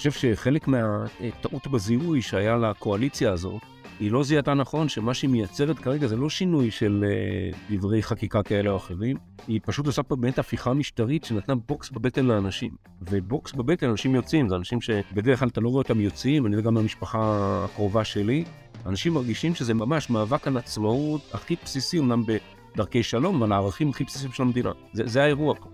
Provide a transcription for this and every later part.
חושב שחלק מהטעות בזיהוי שהיה לקואליציה הזאת, היא לא זיהתה נכון שמה שהיא מייצרת כרגע זה לא שינוי של אה, דברי חקיקה כאלה או אחרים, היא פשוט עושה פה באמת הפיכה משטרית שנתנה בוקס בבטן לאנשים. ובוקס בבטן אנשים יוצאים, זה אנשים שבדרך כלל אתה לא רואה אותם יוצאים, אני יודע גם מהמשפחה הקרובה שלי, אנשים מרגישים שזה ממש מאבק על עצמאות הכי בסיסי, אמנם בדרכי שלום, אבל הערכים הכי בסיסיים של המדינה. זה, זה האירוע פה.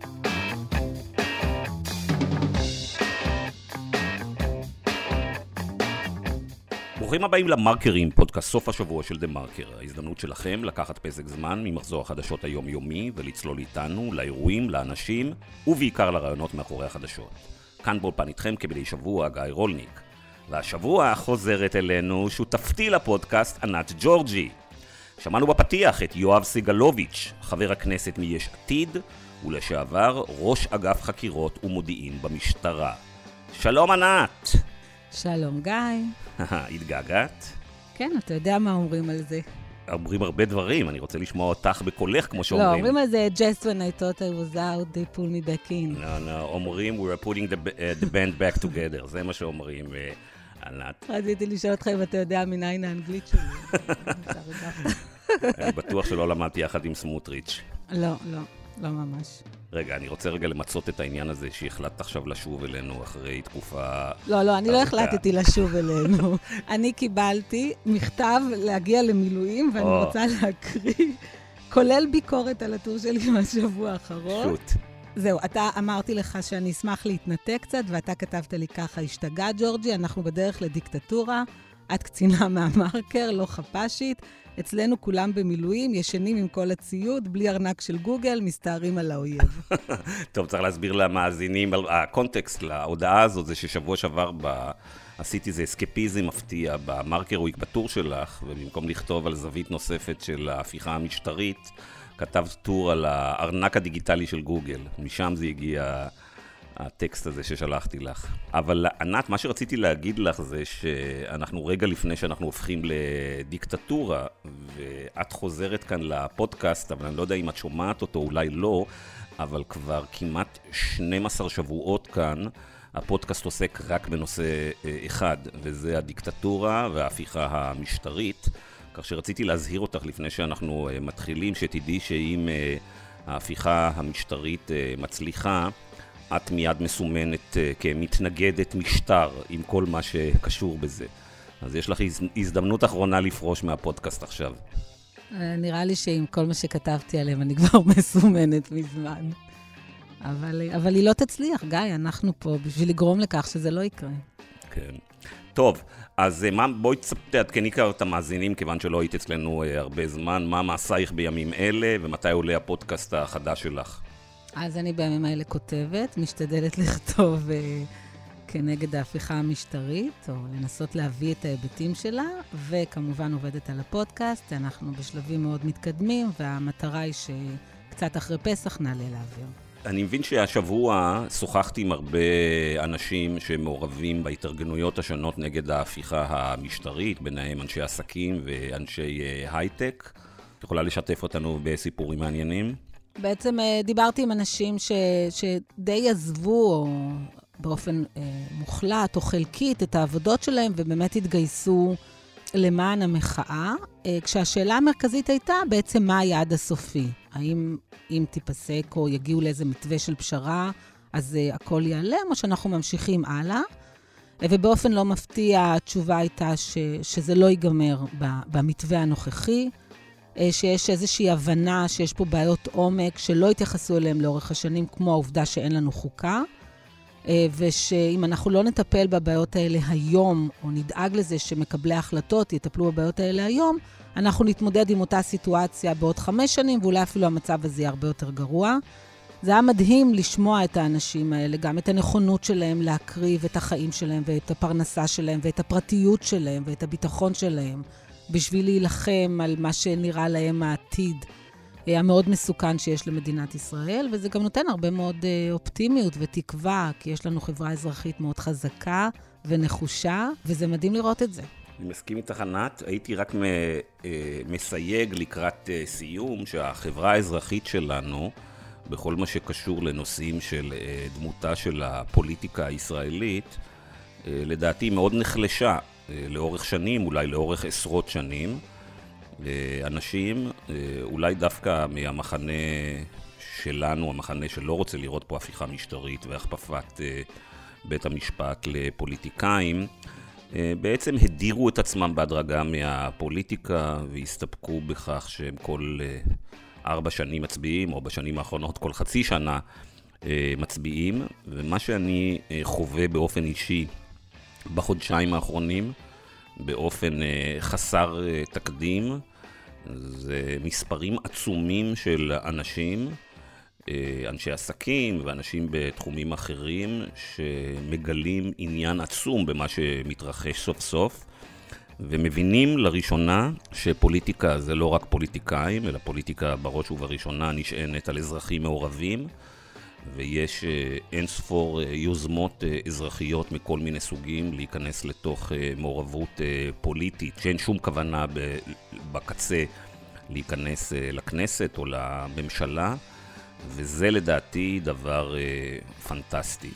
ברוכים הבאים למרקרים, פודקאסט סוף השבוע של דה מרקר. ההזדמנות שלכם לקחת פסק זמן ממחזור החדשות היומיומי ולצלול איתנו לאירועים, לאנשים ובעיקר לרעיונות מאחורי החדשות. כאן באולפן איתכם כמדי שבוע גיא רולניק. והשבוע חוזרת אלינו שותפתי לפודקאסט ענת ג'ורג'י. שמענו בפתיח את יואב סגלוביץ', חבר הכנסת מיש עתיד, ולשעבר ראש אגף חקירות ומודיעין במשטרה. שלום ענת! שלום גיא. התגעגעת? כן, אתה יודע מה אומרים על זה. אומרים הרבה דברים, אני רוצה לשמוע אותך בקולך, כמו שאומרים. לא, אומרים על זה, just when I thought I was out, they pull me back in. לא, לא, אומרים, we are putting the, uh, the band back together, זה מה שאומרים, ענת. רציתי לשאול אותך אם אתה יודע מניין האנגלית שלי. אני בטוח שלא למדתי יחד עם סמוטריץ'. לא, לא, לא ממש. רגע, אני רוצה רגע למצות את העניין הזה שהחלטת עכשיו לשוב אלינו אחרי תקופה... לא, לא, אני לא החלטתי לשוב אלינו. אני קיבלתי מכתב להגיע למילואים, ואני רוצה להקריא, כולל ביקורת על הטור שלי מהשבוע האחרון. שוט. זהו, אתה אמרתי לך שאני אשמח להתנתק קצת, ואתה כתבת לי ככה, השתגע ג'ורג'י, אנחנו בדרך לדיקטטורה, את קצינה מהמרקר, לא חפ"שית. אצלנו כולם במילואים, ישנים עם כל הציוד, בלי ארנק של גוגל, מסתערים על האויב. טוב, צריך להסביר למאזינים, הקונטקסט להודעה הזאת זה ששבוע שעבר ב... עשיתי איזה אסקפיזם מפתיע במרקר וויק בטור שלך, ובמקום לכתוב על זווית נוספת של ההפיכה המשטרית, כתבת טור על הארנק הדיגיטלי של גוגל. משם זה הגיע... הטקסט הזה ששלחתי לך. אבל ענת, מה שרציתי להגיד לך זה שאנחנו רגע לפני שאנחנו הופכים לדיקטטורה, ואת חוזרת כאן לפודקאסט, אבל אני לא יודע אם את שומעת אותו, אולי לא, אבל כבר כמעט 12 שבועות כאן. הפודקאסט עוסק רק בנושא אה, אחד, וזה הדיקטטורה וההפיכה המשטרית. כך שרציתי להזהיר אותך לפני שאנחנו אה, מתחילים, שתדעי שאם אה, ההפיכה המשטרית מצליחה, את מיד מסומנת uh, כמתנגדת משטר עם כל מה שקשור בזה. אז יש לך הזדמנות אחרונה לפרוש מהפודקאסט עכשיו. אה, נראה לי שעם כל מה שכתבתי עליהם אני כבר מסומנת מזמן. אבל, אבל היא לא תצליח, גיא, אנחנו פה בשביל לגרום לכך שזה לא יקרה. כן. טוב, אז אה, מה, בואי תעדכני כבר את המאזינים, כיוון שלא היית אצלנו הרבה זמן, מה מעשייך בימים אלה, ומתי עולה הפודקאסט החדש שלך? אז אני בימים האלה כותבת, משתדלת לכתוב uh, כנגד ההפיכה המשטרית, או לנסות להביא את ההיבטים שלה, וכמובן עובדת על הפודקאסט. אנחנו בשלבים מאוד מתקדמים, והמטרה היא שקצת אחרי פסח נעלה לאוויר. אני מבין שהשבוע שוחחתי עם הרבה אנשים שמעורבים בהתארגנויות השונות נגד ההפיכה המשטרית, ביניהם אנשי עסקים ואנשי אה, הייטק. את יכולה לשתף אותנו בסיפורים מעניינים? בעצם אה, דיברתי עם אנשים ש, שדי עזבו, או באופן אה, מוחלט או חלקית, את העבודות שלהם, ובאמת התגייסו למען המחאה, אה, כשהשאלה המרכזית הייתה בעצם מה היעד הסופי. האם אם תיפסק או יגיעו לאיזה מתווה של פשרה, אז אה, הכל ייעלם, או שאנחנו ממשיכים הלאה. אה, ובאופן לא מפתיע, התשובה הייתה ש, שזה לא ייגמר במתווה הנוכחי. אה, שיש איזושהי הבנה שיש פה בעיות עומק שלא התייחסו אליהן לאורך השנים, כמו העובדה שאין לנו חוקה, אה, ושאם אנחנו לא נטפל בבעיות האלה היום, או נדאג לזה שמקבלי ההחלטות יטפלו בבעיות האלה היום, אנחנו נתמודד עם אותה סיטואציה בעוד חמש שנים, ואולי אפילו המצב הזה יהיה הרבה יותר גרוע. זה היה מדהים לשמוע את האנשים האלה, גם את הנכונות שלהם להקריב את החיים שלהם ואת הפרנסה שלהם ואת הפרטיות שלהם ואת הביטחון שלהם. בשביל להילחם על מה שנראה להם העתיד אה, המאוד מסוכן שיש למדינת ישראל, וזה גם נותן הרבה מאוד אה, אופטימיות ותקווה, כי יש לנו חברה אזרחית מאוד חזקה ונחושה, וזה מדהים לראות את זה. אני מסכים איתך, ענת. הייתי רק אה, מסייג לקראת סיום שהחברה האזרחית שלנו, בכל מה שקשור לנושאים של דמותה של הפוליטיקה הישראלית, לדעתי מאוד נחלשה לאורך שנים, אולי לאורך עשרות שנים. אנשים, אולי דווקא מהמחנה שלנו, המחנה שלא רוצה לראות פה הפיכה משטרית והכפפת בית המשפט לפוליטיקאים, בעצם הדירו את עצמם בהדרגה מהפוליטיקה והסתפקו בכך שהם כל ארבע שנים מצביעים, או בשנים האחרונות כל חצי שנה מצביעים, ומה שאני חווה באופן אישי בחודשיים האחרונים, באופן חסר תקדים, זה מספרים עצומים של אנשים, אנשי עסקים ואנשים בתחומים אחרים, שמגלים עניין עצום במה שמתרחש סוף סוף, ומבינים לראשונה שפוליטיקה זה לא רק פוליטיקאים, אלא פוליטיקה בראש ובראשונה נשענת על אזרחים מעורבים. ויש אין ספור יוזמות אזרחיות מכל מיני סוגים להיכנס לתוך מעורבות פוליטית, שאין שום כוונה בקצה להיכנס לכנסת או לממשלה, וזה לדעתי דבר פנטסטי.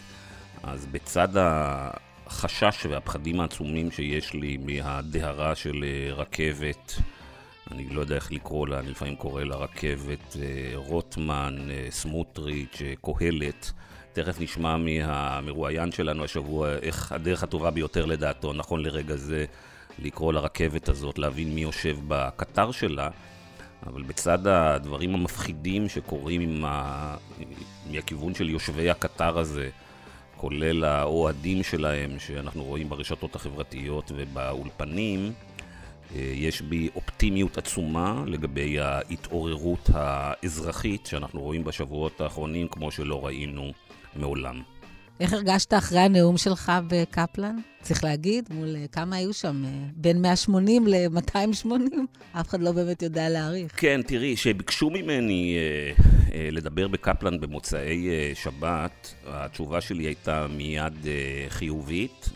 אז בצד החשש והפחדים העצומים שיש לי מהדהרה של רכבת, אני לא יודע איך לקרוא לה, אני לפעמים קורא לה רכבת, רוטמן, סמוטריץ', קהלת. תכף נשמע מהמרואיין שלנו השבוע איך הדרך הטובה ביותר לדעתו, נכון לרגע זה, לקרוא לרכבת הזאת, להבין מי יושב בקטר שלה. אבל בצד הדברים המפחידים שקורים ה... מהכיוון של יושבי הקטר הזה, כולל האוהדים שלהם, שאנחנו רואים ברשתות החברתיות ובאולפנים, יש בי אופטימיות עצומה לגבי ההתעוררות האזרחית שאנחנו רואים בשבועות האחרונים, כמו שלא ראינו מעולם. איך הרגשת אחרי הנאום שלך בקפלן? צריך להגיד, מול כמה היו שם? בין 180 ל-280? אף אחד לא באמת יודע להעריך. כן, תראי, כשביקשו ממני אה, אה, לדבר בקפלן במוצאי אה, שבת, התשובה שלי הייתה מיד אה, חיובית.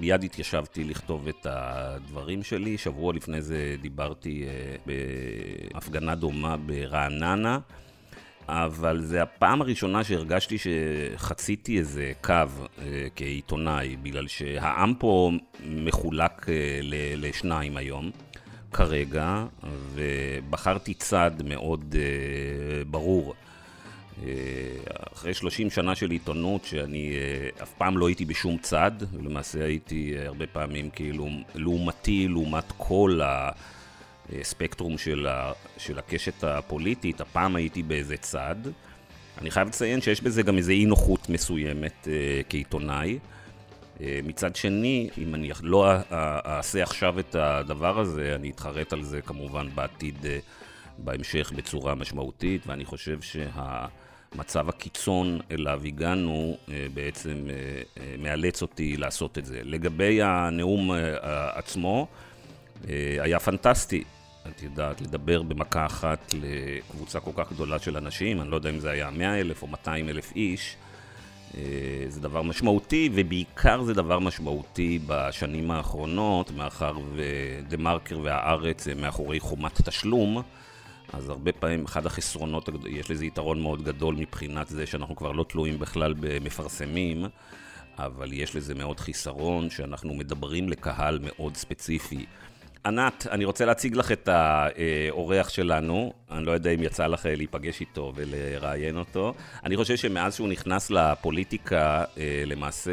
מיד התיישבתי לכתוב את הדברים שלי. שבוע לפני זה דיברתי בהפגנה דומה ברעננה, אבל זה הפעם הראשונה שהרגשתי שחציתי איזה קו כעיתונאי, בגלל שהעם פה מחולק לשניים היום. כרגע, ובחרתי צד מאוד ברור. אחרי 30 שנה של עיתונות, שאני אף פעם לא הייתי בשום צד, ולמעשה הייתי הרבה פעמים כאילו לעומתי, לעומת כל הספקטרום של, ה, של הקשת הפוליטית, הפעם הייתי באיזה צד. אני חייב לציין שיש בזה גם איזו אי נוחות מסוימת כעיתונאי. מצד שני, אם אני לא אעשה עכשיו את הדבר הזה, אני אתחרט על זה כמובן בעתיד, בהמשך בצורה משמעותית, ואני חושב שה... מצב הקיצון אליו הגענו בעצם מאלץ אותי לעשות את זה. לגבי הנאום עצמו, היה פנטסטי. את יודעת, לדבר במכה אחת לקבוצה כל כך גדולה של אנשים, אני לא יודע אם זה היה 100 אלף או 200 אלף איש, זה דבר משמעותי, ובעיקר זה דבר משמעותי בשנים האחרונות, מאחר ודה מרקר והארץ מאחורי חומת תשלום. אז הרבה פעמים אחד החסרונות, יש לזה יתרון מאוד גדול מבחינת זה שאנחנו כבר לא תלויים בכלל במפרסמים, אבל יש לזה מאוד חיסרון שאנחנו מדברים לקהל מאוד ספציפי. ענת, אני רוצה להציג לך את האורח שלנו, אני לא יודע אם יצא לך להיפגש איתו ולראיין אותו. אני חושב שמאז שהוא נכנס לפוליטיקה, למעשה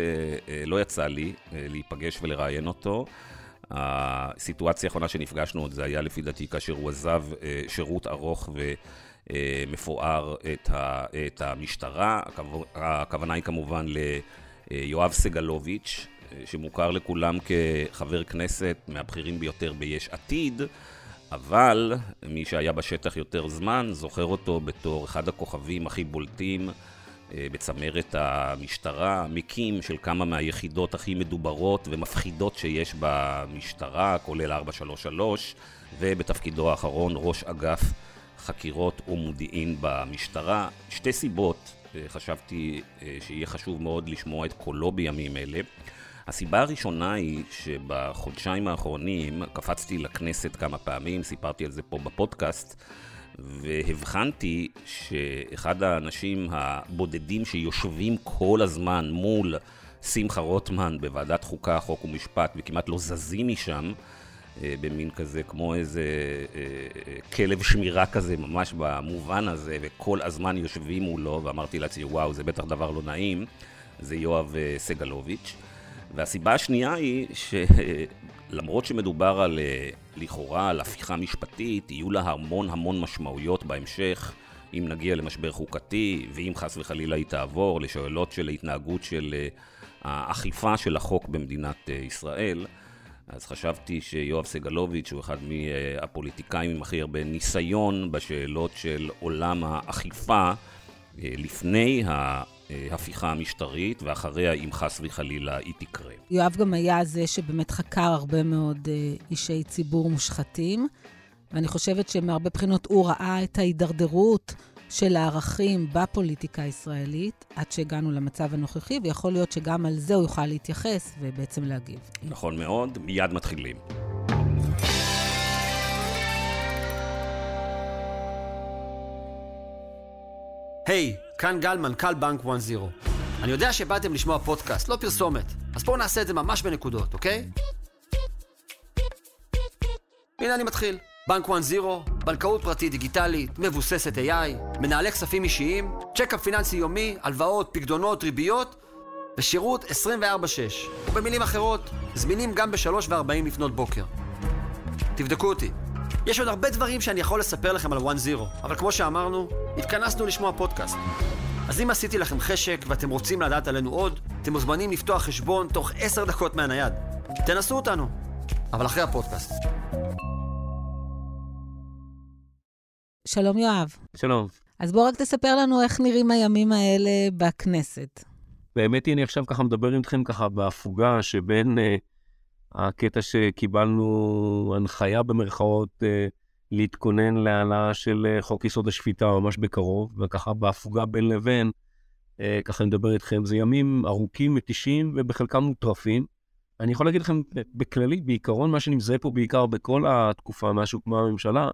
לא יצא לי להיפגש ולראיין אותו. הסיטואציה האחרונה שנפגשנו עוד זה היה לפי דעתי כאשר הוא עזב שירות ארוך ומפואר את המשטרה. הכוונה היא כמובן ליואב סגלוביץ', שמוכר לכולם כחבר כנסת מהבכירים ביותר ביש עתיד, אבל מי שהיה בשטח יותר זמן זוכר אותו בתור אחד הכוכבים הכי בולטים בצמרת המשטרה, מקים של כמה מהיחידות הכי מדוברות ומפחידות שיש במשטרה, כולל 433, ובתפקידו האחרון ראש אגף חקירות ומודיעין במשטרה. שתי סיבות חשבתי שיהיה חשוב מאוד לשמוע את קולו בימים אלה. הסיבה הראשונה היא שבחודשיים האחרונים קפצתי לכנסת כמה פעמים, סיפרתי על זה פה בפודקאסט, והבחנתי שאחד האנשים הבודדים שיושבים כל הזמן מול שמחה רוטמן בוועדת חוקה, חוק ומשפט, וכמעט לא זזים משם, אה, במין כזה, כמו איזה אה, כלב שמירה כזה, ממש במובן הזה, וכל הזמן יושבים מולו, ואמרתי לעצמי, וואו, זה בטח דבר לא נעים, זה יואב סגלוביץ'. והסיבה השנייה היא שלמרות שמדובר על, לכאורה, על הפיכה משפטית, יהיו לה המון המון משמעויות בהמשך. אם נגיע למשבר חוקתי, ואם חס וחלילה היא תעבור לשאלות של התנהגות של אה, האכיפה של החוק במדינת אה, ישראל, אז חשבתי שיואב סגלוביץ' הוא אחד מהפוליטיקאים עם הכי הרבה ניסיון בשאלות של עולם האכיפה אה, לפני ההפיכה המשטרית, ואחריה, אם חס וחלילה, היא תקרה. יואב גם היה זה שבאמת חקר הרבה מאוד אישי ציבור מושחתים. ואני חושבת שמהרבה בחינות הוא ראה את ההידרדרות של הערכים בפוליטיקה הישראלית, עד שהגענו למצב הנוכחי, ויכול להיות שגם על זה הוא יוכל להתייחס ובעצם להגיב. נכון מאוד, מיד מתחילים. היי, היי, כאן גל, מנכ"ל בנק 1-0. אני יודע שבאתם לשמוע פודקאסט, לא פרסומת, אז בואו נעשה את זה ממש בנקודות, אוקיי? הנה אני מתחיל. בנק 1-0, בנקאות פרטית דיגיטלית, מבוססת AI, מנהלי כספים אישיים, check-up פיננסי יומי, הלוואות, פקדונות, ריביות, ושירות 24/6. ובמילים אחרות, זמינים גם ב-3 ו-40 לפנות בוקר. תבדקו אותי. יש עוד הרבה דברים שאני יכול לספר לכם על 1-0, אבל כמו שאמרנו, התכנסנו לשמוע פודקאסט. אז אם עשיתי לכם חשק ואתם רוצים לדעת עלינו עוד, אתם מוזמנים לפתוח חשבון תוך 10 דקות מהנייד. תנסו אותנו, אבל אחרי הפודקאסט. שלום יואב. שלום. אז בוא רק תספר לנו איך נראים הימים האלה בכנסת. באמת, אני עכשיו ככה מדבר איתכם ככה בהפוגה שבין uh, הקטע שקיבלנו הנחיה במרכאות uh, להתכונן להעלאה של uh, חוק יסוד השפיטה ממש בקרוב, וככה בהפוגה בין לבין, uh, ככה אני מדבר איתכם, זה ימים ארוכים, מתישים ובחלקם מוטרפים. אני יכול להגיד לכם בכללי, בעיקרון, מה שאני מזהה פה בעיקר בכל התקופה מאז שהוקמה הממשלה,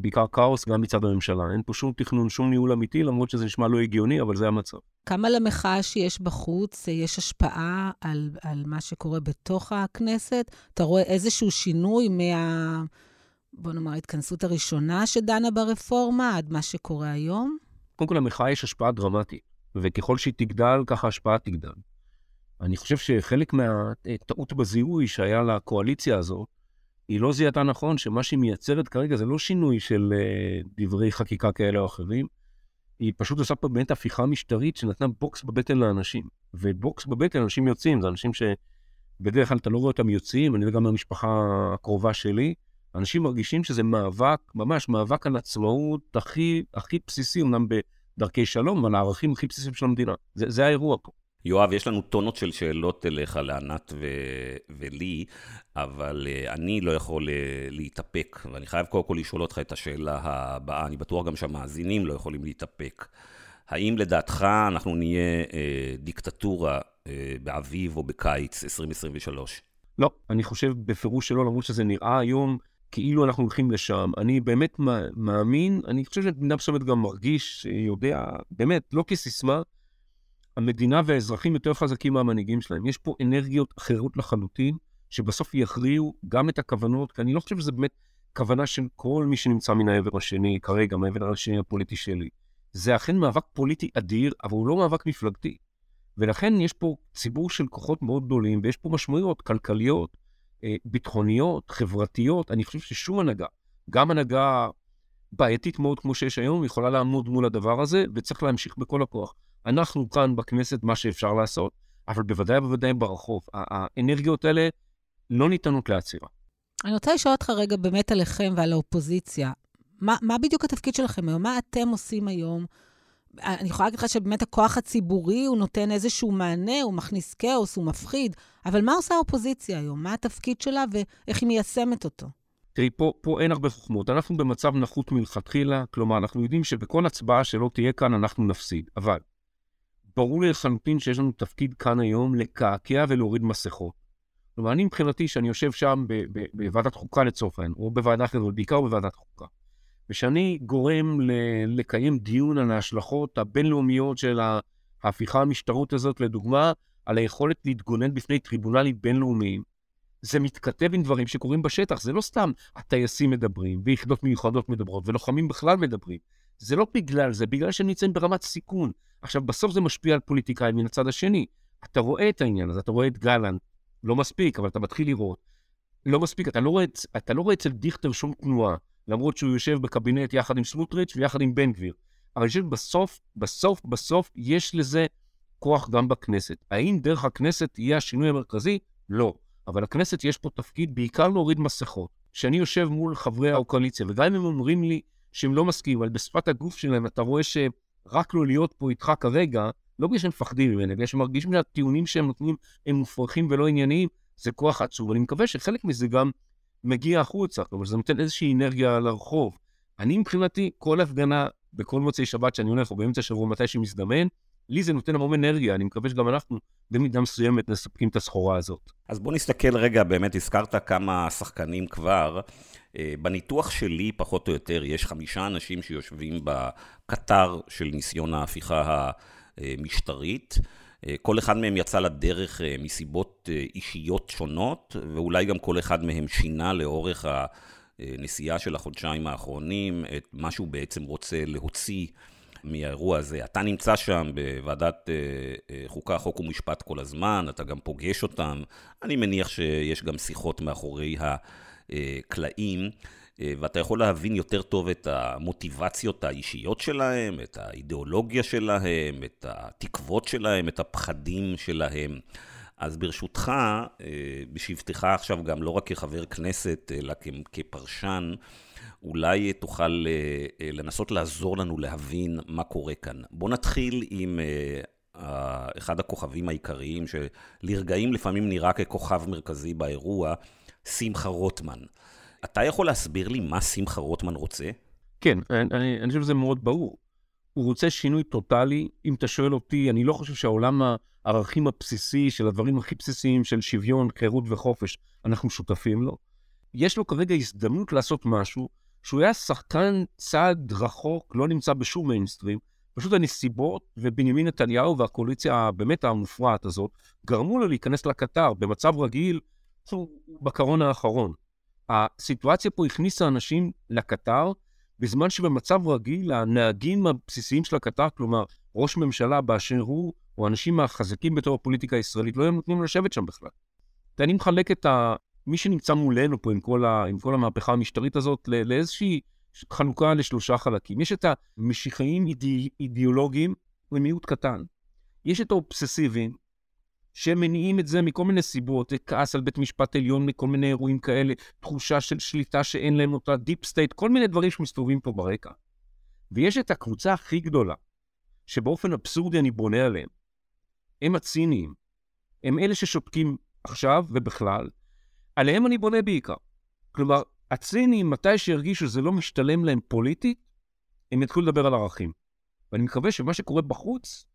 בעיקר כאוס גם מצד הממשלה. אין פה שום תכנון, שום ניהול אמיתי, למרות שזה נשמע לא הגיוני, אבל זה המצב. כמה למחאה שיש בחוץ, יש השפעה על, על מה שקורה בתוך הכנסת? אתה רואה איזשהו שינוי מה... בוא נאמר, ההתכנסות הראשונה שדנה ברפורמה עד מה שקורה היום? קודם כל, למחאה יש השפעה דרמטית, וככל שהיא תגדל, ככה ההשפעה תגדל. אני חושב שחלק מהטעות בזיהוי שהיה לקואליציה הזאת, היא לא זיהתה נכון שמה שהיא מייצרת כרגע זה לא שינוי של אה, דברי חקיקה כאלה או אחרים, היא פשוט עושה פה באמת הפיכה משטרית שנתנה בוקס בבטן לאנשים. ובוקס בבטן אנשים יוצאים, זה אנשים שבדרך כלל אתה לא רואה אותם יוצאים, אני גם מהמשפחה הקרובה שלי, אנשים מרגישים שזה מאבק, ממש מאבק על עצמאות הכי, הכי בסיסי, אמנם בדרכי שלום, אבל הערכים הכי בסיסיים של המדינה. זה, זה האירוע פה. יואב, יש לנו טונות של שאלות אליך, לענת ו- ולי, אבל uh, אני לא יכול uh, להתאפק, ואני חייב קודם כל לשאול אותך את השאלה הבאה, אני בטוח גם שהמאזינים לא יכולים להתאפק. האם לדעתך אנחנו נהיה uh, דיקטטורה uh, באביב או בקיץ 2023? לא, אני חושב בפירוש שלא, למרות שזה נראה היום כאילו אנחנו הולכים לשם. אני באמת מאמין, אני חושב שבמידה מסוימת גם מרגיש, יודע, באמת, לא כסיסמה, המדינה והאזרחים יותר חזקים מהמנהיגים שלהם. יש פה אנרגיות אחרות לחלוטין, שבסוף יכריעו גם את הכוונות, כי אני לא חושב שזה באמת כוונה של כל מי שנמצא מן העבר השני, כרגע, מהעבר השני הפוליטי שלי. זה אכן מאבק פוליטי אדיר, אבל הוא לא מאבק מפלגתי. ולכן יש פה ציבור של כוחות מאוד גדולים, ויש פה משמעויות כלכליות, אה, ביטחוניות, חברתיות. אני חושב ששום הנהגה, גם הנהגה בעייתית מאוד כמו שיש היום, יכולה לעמוד מול הדבר הזה, וצריך להמשיך בכל הכוח. אנחנו כאן בכנסת מה שאפשר לעשות, אבל בוודאי ובוודאי ברחוב. האנרגיות האלה לא ניתנות לעצירה. אני רוצה לשאול אותך רגע באמת עליכם ועל האופוזיציה. מה, מה בדיוק התפקיד שלכם היום? מה אתם עושים היום? אני יכולה להגיד לך שבאמת הכוח הציבורי, הוא נותן איזשהו מענה, הוא מכניס כאוס, הוא מפחיד, אבל מה עושה האופוזיציה היום? מה התפקיד שלה ואיך היא מיישמת אותו? תראי, פה, פה אין הרבה חוכמות. אנחנו במצב נחות מלכתחילה, כלומר, אנחנו יודעים שבכל הצבעה שלא תהיה כאן, אנחנו נפסיד. אבל ברור לי לחלוטין שיש לנו תפקיד כאן היום לקעקע ולהוריד מסכות. כלומר, אני מבחינתי, שאני יושב שם בוועדת חוקה לצורך העניין, או בוועדה אחרת, אבל בעיקר בוועדת חוקה, ושאני גורם לקיים דיון על ההשלכות הבינלאומיות של ההפיכה המשטרות הזאת, לדוגמה, על היכולת להתגונן בפני טריבונלים בינלאומיים, זה מתכתב עם דברים שקורים בשטח. זה לא סתם הטייסים מדברים, ויחידות מיוחדות מדברות, ולוחמים בכלל מדברים. זה לא בגלל זה, בגלל שהם נמצאים ברמת סיכון. עכשיו, בסוף זה משפיע על פוליטיקאים מן הצד השני. אתה רואה את העניין הזה, אתה רואה את גלנט, לא מספיק, אבל אתה מתחיל לראות. לא מספיק, אתה לא רואה, אתה לא רואה אצל דיכטר שום תנועה, למרות שהוא יושב בקבינט יחד עם סמוטריץ' ויחד עם בן גביר. אבל אני חושב בסוף, בסוף, בסוף, יש לזה כוח גם בכנסת. האם דרך הכנסת יהיה השינוי המרכזי? לא. אבל לכנסת יש פה תפקיד בעיקר להוריד מסכות. כשאני יושב מול חברי הקואליציה, וגם אם הם אומרים לי שהם לא מסכימים, אבל בשפת הגוף שלהם אתה רואה שרק לא להיות פה איתך כרגע, לא בגלל שהם מפחדים ממני, בגלל שהם מרגישים שהטיעונים שהם נותנים הם מופרכים ולא ענייניים, זה כוח עצוב. אני מקווה שחלק מזה גם מגיע החוצה, כלומר, זה נותן איזושהי אנרגיה לרחוב. אני מבחינתי, כל הפגנה בכל מוצאי שבת שאני הולך, או באמצע השבוע, מתי שמזדמן, לי זה נותן המון אנרגיה, אני מקווה שגם אנחנו במידה מסוימת נספקים את הסחורה הזאת. אז בוא נסתכל רגע, באמת הזכרת כמה שחקנים כבר. אה, בניתוח שלי, פחות או יותר, יש חמישה אנשים שיושבים בקטר של ניסיון ההפיכה המשטרית. אה, כל אחד מהם יצא לדרך אה, מסיבות אישיות שונות, ואולי גם כל אחד מהם שינה לאורך הנסיעה של החודשיים האחרונים את מה שהוא בעצם רוצה להוציא. מהאירוע הזה. אתה נמצא שם בוועדת אה, אה, חוקה, חוק ומשפט כל הזמן, אתה גם פוגש אותם. אני מניח שיש גם שיחות מאחורי הקלעים. אה, ואתה יכול להבין יותר טוב את המוטיבציות האישיות שלהם, את האידיאולוגיה שלהם, את התקוות שלהם, את הפחדים שלהם. אז ברשותך, בשבתך עכשיו גם לא רק כחבר כנסת, אלא כפרשן, אולי תוכל אה, אה, לנסות לעזור לנו להבין מה קורה כאן. בוא נתחיל עם אה, אחד הכוכבים העיקריים, שלרגעים לפעמים נראה ככוכב מרכזי באירוע, שמחה רוטמן. אתה יכול להסביר לי מה שמחה רוטמן רוצה? כן, אני, אני חושב שזה מאוד ברור. הוא רוצה שינוי טוטאלי. אם אתה שואל אותי, אני לא חושב שהעולם הערכים הבסיסי של הדברים הכי בסיסיים של שוויון, חירות וחופש, אנחנו שותפים לו. יש לו כרגע הזדמנות לעשות משהו שהוא היה שחקן צעד רחוק, לא נמצא בשום מיינסטרים, פשוט הנסיבות ובנימין נתניהו והקואליציה הבאמת המופרעת הזאת, גרמו לו להיכנס לקטר במצב רגיל, בקרון האחרון. הסיטואציה פה הכניסה אנשים לקטר, בזמן שבמצב רגיל הנהגים הבסיסיים של הקטר, כלומר ראש ממשלה באשר הוא, או האנשים החזקים בתור הפוליטיקה הישראלית, לא היו נותנים לשבת שם בכלל. אני מחלק את ה... מי שנמצא מולנו פה עם כל, ה, עם כל המהפכה המשטרית הזאת לא, לאיזושהי חלוקה לשלושה חלקים. יש את המשיחיים אידי, אידיאולוגיים למיעוט קטן. יש את האובססיביים, שמניעים את זה מכל מיני סיבות, כעס על בית משפט עליון מכל מיני אירועים כאלה, תחושה של שליטה שאין להם אותה, deep state, כל מיני דברים שמסתובבים פה ברקע. ויש את הקבוצה הכי גדולה, שבאופן אבסורדי אני בונה עליהם. הם הציניים. הם אלה ששותקים עכשיו ובכלל, עליהם אני בונה בעיקר. כלומר, הציניים, מתי שירגישו שזה לא משתלם להם פוליטית, הם יתחילו לדבר על ערכים. ואני מקווה שמה שקורה בחוץ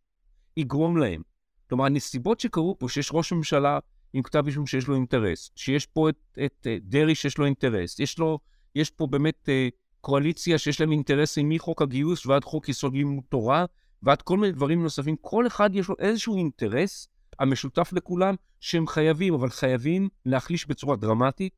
יגרום להם. כלומר, הנסיבות שקרו פה, שיש ראש ממשלה עם כתב אישום שיש לו אינטרס, שיש פה את, את, את אה, דרעי שיש לו אינטרס, יש, לו, יש פה באמת uh, קואליציה שיש להם אינטרסים מחוק הגיוס ועד חוק יסוד לימוד תורה, ועד כל מיני דברים נוספים. כל אחד יש לו איזשהו אינטרס המשותף לכולם, שהם חייבים, אבל חייבים להחליש בצורה דרמטית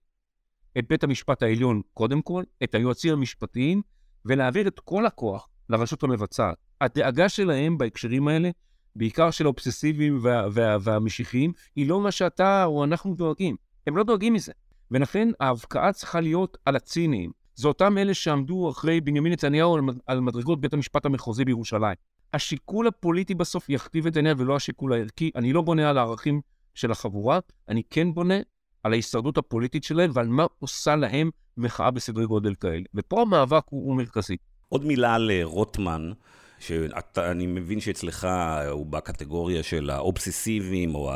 את בית המשפט העליון קודם כל, את היועצים המשפטיים, ולהעביר את כל הכוח לרשות המבצעת. הדאגה שלהם בהקשרים האלה, בעיקר של האובססיביים וה, וה, והמשיחיים, היא לא מה שאתה או אנחנו דואגים. הם לא דואגים מזה. ולכן ההבקעה צריכה להיות על הציניים. זה אותם אלה שעמדו אחרי בנימין נתניהו על מדרגות בית המשפט המחוזי בירושלים. השיקול הפוליטי בסוף יכתיב את העניין ולא השיקול הערכי. אני לא בונה על הערכים של החבורה, אני כן בונה על ההישרדות הפוליטית שלהם ועל מה עושה להם מחאה בסדרי גודל כאלה. ופה המאבק הוא, הוא מרכזי. עוד מילה על אה, רוטמן, שאני מבין שאצלך הוא בקטגוריה של האובססיביים או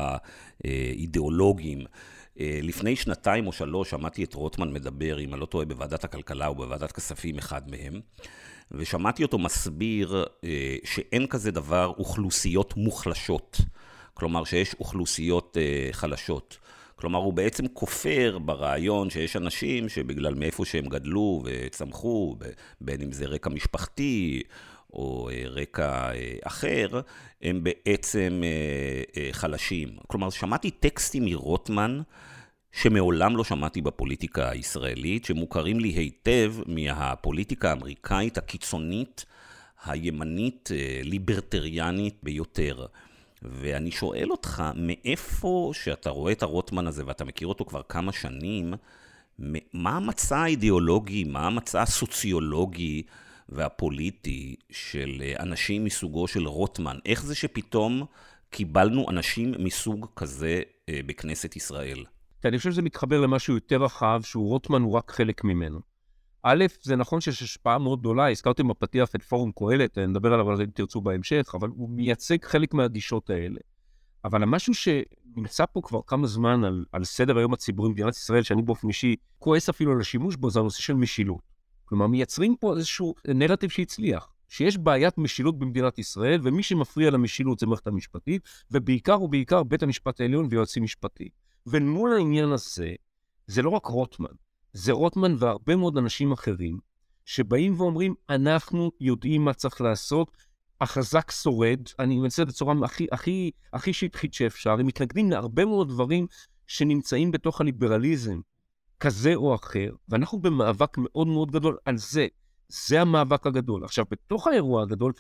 האידיאולוגיים. אה, לפני שנתיים או שלוש שמעתי את רוטמן מדבר, אם אני לא טועה, בוועדת הכלכלה או בוועדת כספים, אחד מהם. ושמעתי אותו מסביר אה, שאין כזה דבר אוכלוסיות מוחלשות. כלומר, שיש אוכלוסיות אה, חלשות. כלומר, הוא בעצם כופר ברעיון שיש אנשים שבגלל מאיפה שהם גדלו וצמחו, בין אם זה רקע משפחתי, או רקע אחר, הם בעצם חלשים. כלומר, שמעתי טקסטים מרוטמן, שמעולם לא שמעתי בפוליטיקה הישראלית, שמוכרים לי היטב מהפוליטיקה האמריקאית הקיצונית, הימנית, ליברטריאנית ביותר. ואני שואל אותך, מאיפה שאתה רואה את הרוטמן הזה ואתה מכיר אותו כבר כמה שנים, מה המצע האידיאולוגי, מה המצע הסוציולוגי והפוליטי של אנשים מסוגו של רוטמן? איך זה שפתאום קיבלנו אנשים מסוג כזה אה, בכנסת ישראל? אני חושב שזה מתחבר למשהו יותר רחב, שהוא רוטמן הוא רק חלק ממנו. א', זה נכון שיש השפעה מאוד גדולה, הזכרתם בפתיח את פורום קהלת, נדבר עליו אם תרצו בהמשך, אבל הוא מייצג חלק מהגישות האלה. אבל המשהו שנמצא פה כבר כמה זמן על, על סדר היום הציבורי במדינת ישראל, שאני באופן אישי כועס אפילו על השימוש בו, זה הנושא של משילות. כלומר, מייצרים פה איזשהו נרטיב שהצליח, שיש בעיית משילות במדינת ישראל, ומי שמפריע למשילות זה מערכת המשפטית, ובעיקר ובעיקר בית המשפט העליון ויועצים משפטיים. ומול העניין הזה, זה לא רק רוטמן, זה רוטמן והרבה מאוד אנשים אחרים, שבאים ואומרים, אנחנו יודעים מה צריך לעשות, החזק שורד, אני מנסה בצורה הכי, הכי, הכי שטחית שאפשר, הם מתנגדים להרבה מאוד דברים שנמצאים בתוך הליברליזם, כזה או אחר, ואנחנו במאבק מאוד מאוד גדול על זה. זה המאבק הגדול. עכשיו, בתוך האירוע הגדול,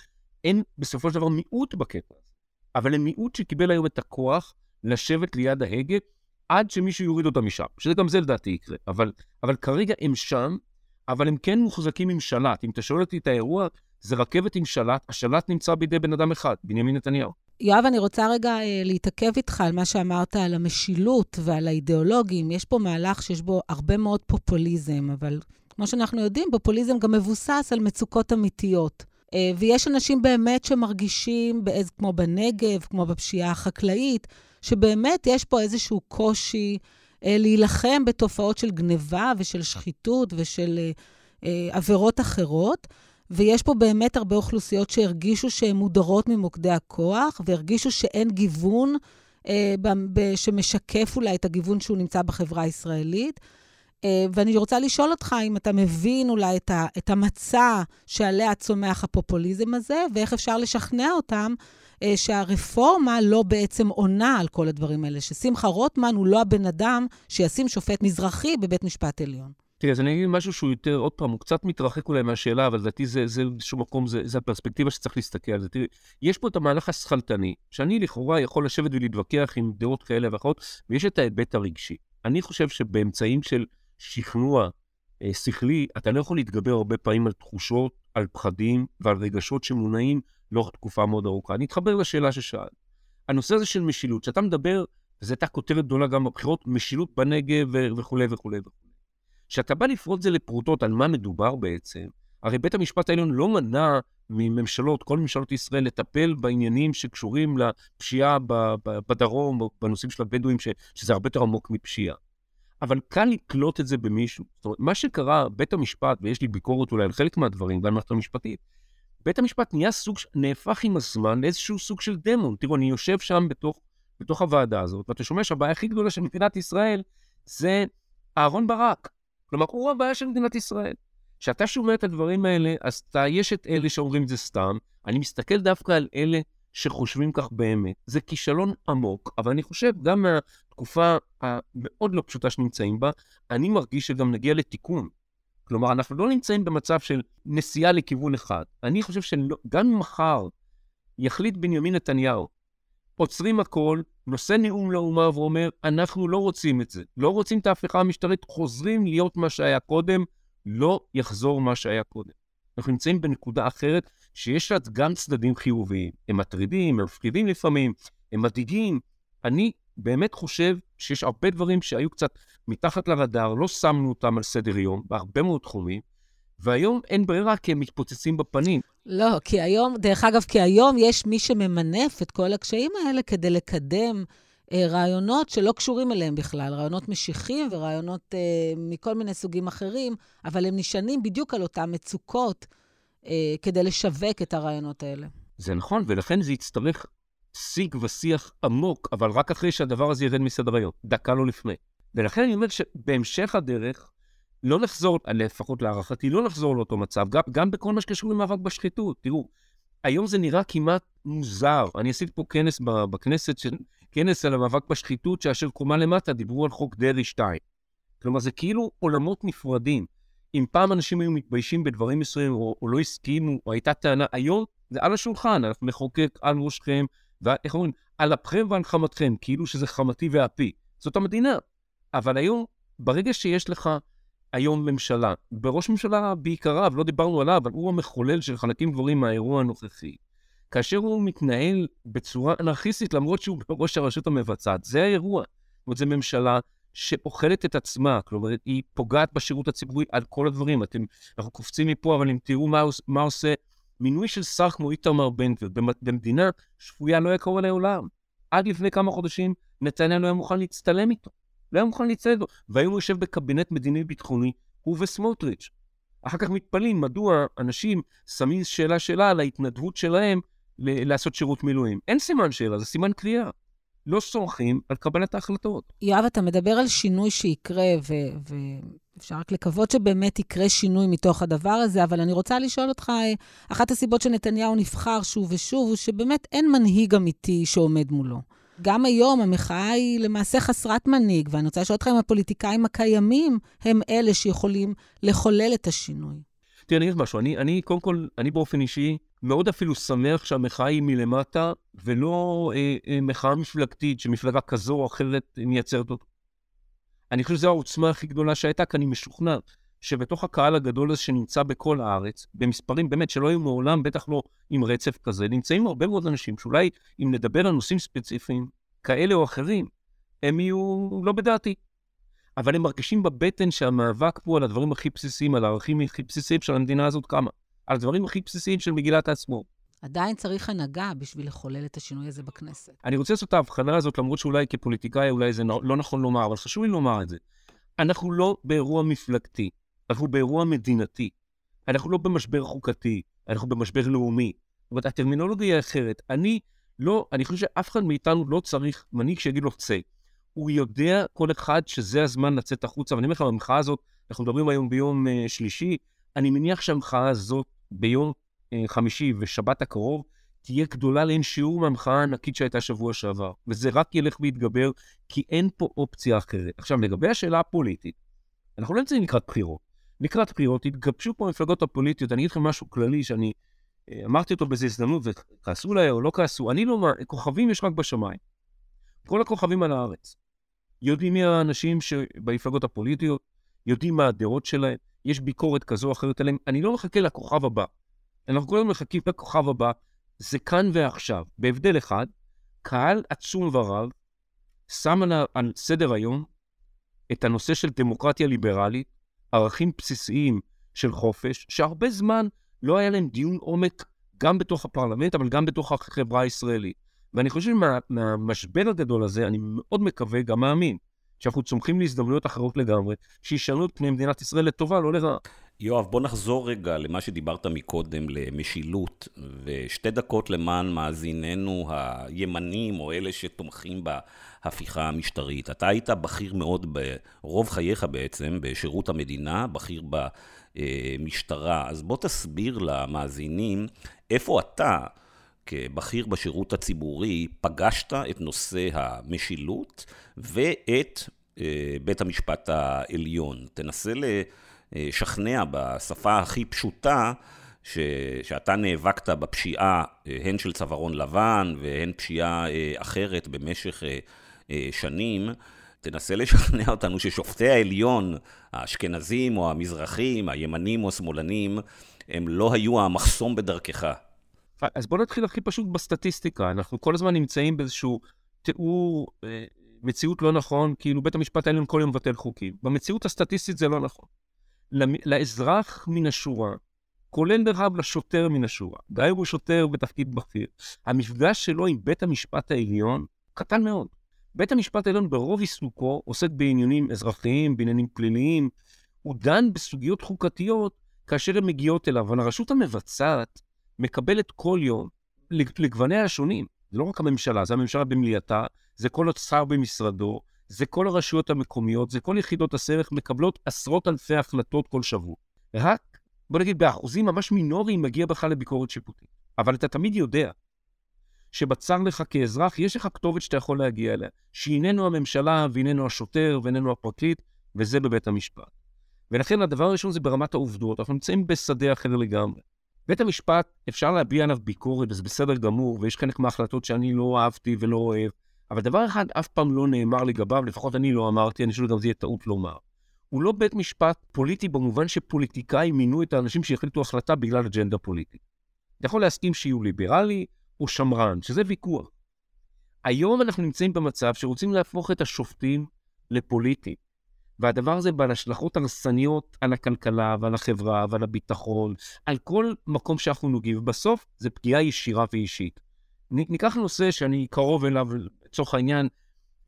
אין בסופו של דבר מיעוט בקטע הזה, אבל הם מיעוט שקיבל היום את הכוח לשבת ליד ההגה עד שמישהו יוריד אותם משם, שזה גם זה לדעתי יקרה. אבל, אבל כרגע הם שם, אבל הם כן מוחזקים עם שלט. אם אתה שואל אותי את האירוע, זה רכבת עם שלט, השלט נמצא בידי בן אדם אחד, בנימין נתניהו. יואב, אני רוצה רגע אה, להתעכב איתך על מה שאמרת על המשילות ועל האידיאולוגים. יש פה מהלך שיש בו הרבה מאוד פופוליזם, אבל כמו שאנחנו יודעים, פופוליזם גם מבוסס על מצוקות אמיתיות. אה, ויש אנשים באמת שמרגישים, באיז, כמו בנגב, כמו בפשיעה החקלאית, שבאמת יש פה איזשהו קושי אה, להילחם בתופעות של גניבה ושל שחיתות ושל אה, עבירות אחרות. ויש פה באמת הרבה אוכלוסיות שהרגישו שהן מודרות ממוקדי הכוח, והרגישו שאין גיוון אה, ב- שמשקף אולי את הגיוון שהוא נמצא בחברה הישראלית. אה, ואני רוצה לשאול אותך אם אתה מבין אולי את, ה- את המצע שעליה צומח הפופוליזם הזה, ואיך אפשר לשכנע אותם אה, שהרפורמה לא בעצם עונה על כל הדברים האלה, ששמחה רוטמן הוא לא הבן אדם שישים שופט מזרחי בבית משפט עליון. תראה, אז אני אגיד משהו שהוא יותר, עוד פעם, הוא קצת מתרחק אולי מהשאלה, אבל לדעתי זה, באיזשהו מקום, זה, זה הפרספקטיבה שצריך להסתכל על זה. תראי, יש פה את המהלך השכלתני, שאני לכאורה יכול לשבת ולהתווכח עם דעות כאלה ואחרות, ויש את ההיבט הרגשי. אני חושב שבאמצעים של שכנוע אה, שכלי, אתה לא יכול להתגבר הרבה פעמים על תחושות, על פחדים ועל רגשות שמונעים לאורך תקופה מאוד ארוכה. אני אתחבר לשאלה ששאלת. הנושא הזה של משילות, כשאתה מדבר, וזו הייתה כותרת גדולה גם בבחירות, משילות בנגב וכולי וכולי וכולי. כשאתה בא לפרוט זה לפרוטות על מה מדובר בעצם, הרי בית המשפט העליון לא מנע מממשלות, כל ממשלות ישראל, לטפל בעניינים שקשורים לפשיעה בדרום, בנושאים של הבדואים, ש, שזה הרבה יותר עמוק מפשיעה. אבל קל לקלוט את זה במישהו. זאת אומרת, מה שקרה, בית המשפט, ויש לי ביקורת אולי על חלק מהדברים, גם במערכת המשפטית, בית המשפט נהיה סוג, נהפך עם הזמן לאיזשהו סוג של דמון. תראו, אני יושב שם בתוך, בתוך הוועדה הזאת, ואתה שומע שהבעיה הכי גדולה של מדינת ישראל זה אהרן ברק. כלומר, הוא הבעיה של מדינת ישראל. כשאתה שומע את הדברים האלה, אז אתה, יש את אלה שאומרים את זה סתם. אני מסתכל דווקא על אלה שחושבים כך באמת. זה כישלון עמוק, אבל אני חושב, גם מהתקופה המאוד לא פשוטה שנמצאים בה, אני מרגיש שגם נגיע לתיקון. כלומר, אנחנו לא נמצאים במצב של נסיעה לכיוון אחד. אני חושב שגם מחר יחליט בנימין נתניהו, עוצרים הכל, נושא נאום לאומה ואומר, אנחנו לא רוצים את זה, לא רוצים את ההפיכה המשטרית, חוזרים להיות מה שהיה קודם, לא יחזור מה שהיה קודם. אנחנו נמצאים בנקודה אחרת, שיש לה גם צדדים חיוביים. הם מטרידים, הם מפחידים לפעמים, הם מדאיגים. אני באמת חושב שיש הרבה דברים שהיו קצת מתחת לרדאר, לא שמנו אותם על סדר יום, בהרבה מאוד תחומים, והיום אין ברירה כי הם מתפוצצים בפנים. לא, כי היום, דרך אגב, כי היום יש מי שממנף את כל הקשיים האלה כדי לקדם אה, רעיונות שלא קשורים אליהם בכלל, רעיונות משיחים ורעיונות אה, מכל מיני סוגים אחרים, אבל הם נשענים בדיוק על אותן מצוקות אה, כדי לשווק את הרעיונות האלה. זה נכון, ולכן זה יצטרך שיג ושיח עמוק, אבל רק אחרי שהדבר הזה ירד מסדר היום, דקה לא לפני. ולכן אני אומר שבהמשך הדרך, לא נחזור, לפחות להערכתי, לא נחזור לאותו מצב, גם, גם בכל מה שקשור למאבק בשחיתות. תראו, היום זה נראה כמעט מוזר. אני עשיתי פה כנס בכנסת, כנס על המאבק בשחיתות, שאשר קומה למטה דיברו על חוק דרעי 2. כלומר, זה כאילו עולמות נפרדים. אם פעם אנשים היו מתביישים בדברים מסוימים, או, או לא הסכימו, או הייתה טענה, היום זה על השולחן, אנחנו נחוקק על ראשכם, ואיך אומרים, על אפכם ועל חמתכם, כאילו שזה חמתי ואפי. זאת המדינה. אבל היום, ברגע שיש לך היום ממשלה, בראש ממשלה בעיקריו, לא דיברנו עליו, אבל הוא המחולל של חלקים גבוהים מהאירוע הנוכחי. כאשר הוא מתנהל בצורה אנרכיסטית, למרות שהוא בראש הרשות המבצעת, זה האירוע. זאת אומרת, זו ממשלה שאוכלת את עצמה, כלומר, היא פוגעת בשירות הציבורי על כל הדברים. אתם, אנחנו קופצים מפה, אבל אם תראו מה, מה עושה מינוי של שר כמו איתמר בן גביר במדינה שפויה לא היה קורה לעולם. עד לפני כמה חודשים נתניה לא היה מוכן להצטלם איתו. לא היה מוכן להצטלם איתו. והיום הוא יושב בקבינט מדיני-ביטחוני, הוא וסמוטריץ'. אחר כך מתפלאים מדוע אנשים שמים שאלה-שאלה על ההתנדבות שלהם לעשות שירות מילואים. אין סימן שאלה, זה סימן קריאה. לא סומכים על קבלת ההחלטות. יואב, אתה מדבר על שינוי שיקרה, ואפשר ו- רק לקוות שבאמת יקרה שינוי מתוך הדבר הזה, אבל אני רוצה לשאול אותך, אחת הסיבות שנתניהו נבחר שוב ושוב, הוא שבאמת אין מנהיג אמיתי שעומד מולו. גם היום המחאה היא למעשה חסרת מנהיג, ואני רוצה לשאול אותך אם הפוליטיקאים הקיימים הם אלה שיכולים לחולל את השינוי. תראה, אני אגיד משהו, אני, אני קודם כל, אני באופן אישי, מאוד אפילו שמח שהמחאה היא מלמטה, ולא אה, אה, מחאה מפלגתית שמפלגה כזו או אחרת מייצרת אותה. אני חושב שזו העוצמה הכי גדולה שהייתה, כי אני משוכנע שבתוך הקהל הגדול הזה שנמצא בכל הארץ, במספרים באמת שלא היו מעולם, בטח לא עם רצף כזה, נמצאים הרבה מאוד אנשים שאולי אם נדבר על נושאים ספציפיים, כאלה או אחרים, הם יהיו לא בדעתי. אבל הם מרגישים בבטן שהמאבק פה על הדברים הכי בסיסיים, על הערכים הכי בסיסיים של המדינה הזאת קמה. על הדברים הכי בסיסיים של מגילת העצמאות. עדיין צריך הנהגה בשביל לחולל את השינוי הזה בכנסת. אני רוצה לעשות את ההבחנה הזאת, למרות שאולי כפוליטיקאי אולי זה לא נכון לומר, אבל חשוב לי לומר את זה. אנחנו לא באירוע מפלגתי, אנחנו באירוע מדינתי. אנחנו לא במשבר חוקתי, אנחנו במשבר לאומי. זאת אומרת, הטרמינולוגיה היא אחרת. אני לא, אני חושב שאף אחד מאיתנו לא צריך מנהיג שיגיד לו צא. הוא יודע כל אחד שזה הזמן לצאת החוצה, ואני אומר לך, במחאה הזאת, אנחנו מדברים היום ביום uh, שלישי, אני מניח שהמחאה הזאת ביום uh, חמישי ושבת הקרוב תהיה גדולה לאין שיעור מהמחאה הענקית שהייתה שבוע שעבר, וזה רק ילך ויתגבר, כי אין פה אופציה אחרת. עכשיו, לגבי השאלה הפוליטית, אנחנו לא נמצאים לקראת בחירות. לקראת בחירות התגבשו פה המפלגות הפוליטיות, אני אגיד לכם משהו כללי שאני uh, אמרתי אותו באיזו הזדמנות, וכעסו עליי או לא כעסו, אני לא, כוכבים יש רק בשמיים. כל הכוכבים על הארץ. יודעים מי האנשים שבמפלגות הפוליטיות, יודעים מה הדעות שלהם, יש ביקורת כזו או אחרת עליהם. אני לא מחכה לכוכב הבא. אנחנו כל הזמן מחכים לכוכב הבא, זה כאן ועכשיו. בהבדל אחד, קהל עצום ורב שם על, סדר היום את הנושא של דמוקרטיה ליברלית, ערכים בסיסיים של חופש, שהרבה זמן לא היה להם דיון עומק גם בתוך הפרלמנט, אבל גם בתוך החברה הישראלית. ואני חושב שמהמשבר מה, הגדול הזה, אני מאוד מקווה, גם מאמין, שאנחנו צומחים להזדמנויות אחרות לגמרי, שישנו את פני מדינת ישראל לטובה, לא לרעה. יואב, בוא נחזור רגע למה שדיברת מקודם, למשילות, ושתי דקות למען מאזיננו הימנים, או אלה שתומכים בהפיכה המשטרית. אתה היית בכיר מאוד, ברוב חייך בעצם, בשירות המדינה, בכיר במשטרה. אז בוא תסביר למאזינים איפה אתה... כבכיר בשירות הציבורי, פגשת את נושא המשילות ואת אה, בית המשפט העליון. תנסה לשכנע בשפה הכי פשוטה ש, שאתה נאבקת בפשיעה, אה, הן של צווארון לבן והן פשיעה אה, אחרת במשך שנים. תנסה לשכנע אותנו ששופטי העליון, האשכנזים או המזרחים, הימנים או השמאלנים, הם לא היו המחסום בדרכך. אז בואו נתחיל הכי פשוט בסטטיסטיקה. אנחנו כל הזמן נמצאים באיזשהו תיאור, אה, מציאות לא נכון, כאילו בית המשפט העליון כל יום מבטל חוקים. במציאות הסטטיסטית זה לא נכון. לאזרח מן השורה, כולל דרך לשוטר מן השורה, גם אם הוא שוטר בתפקיד בכיר, המפגש שלו עם בית המשפט העליון קטן מאוד. בית המשפט העליון ברוב עיסוקו עוסק בעניינים אזרחיים, בעניינים פליליים, הוא דן בסוגיות חוקתיות כאשר הן מגיעות אליו, אבל הרשות המבצעת מקבלת כל יום לגווניה השונים. זה לא רק הממשלה, זה הממשלה במליאתה, זה כל עוד שר במשרדו, זה כל הרשויות המקומיות, זה כל יחידות הסרח מקבלות עשרות אלפי החלטות כל שבוע. רק, בוא נגיד, באחוזים ממש מינוריים מגיע בכלל לביקורת שיפוטית. אבל אתה תמיד יודע שבצר לך כאזרח, יש לך כתובת שאתה יכול להגיע אליה, שאיננו הממשלה, ואיננו השוטר, ואיננו הפרקליט, וזה בבית המשפט. ולכן הדבר הראשון זה ברמת העובדות, אנחנו נמצאים בשדה אחר לגמרי. בית המשפט, אפשר להביע עליו ביקורת, וזה בסדר גמור, ויש חלק מההחלטות שאני לא אהבתי ולא אוהב, אבל דבר אחד אף פעם לא נאמר לגביו, לפחות אני לא אמרתי, אני חושב שגם זה יהיה טעות לומר. הוא לא בית משפט פוליטי במובן שפוליטיקאים מינו את האנשים שהחליטו החלטה בגלל אג'נדה פוליטית. אתה יכול להסכים שיהיו ליברלי או שמרן, שזה ויכוח. היום אנחנו נמצאים במצב שרוצים להפוך את השופטים לפוליטיים. והדבר הזה בעל השלכות הרסניות על הכלכלה ועל החברה ועל הביטחון, על כל מקום שאנחנו נוגעים, ובסוף זה פגיעה ישירה ואישית. ניקח נושא שאני קרוב אליו, לצורך העניין,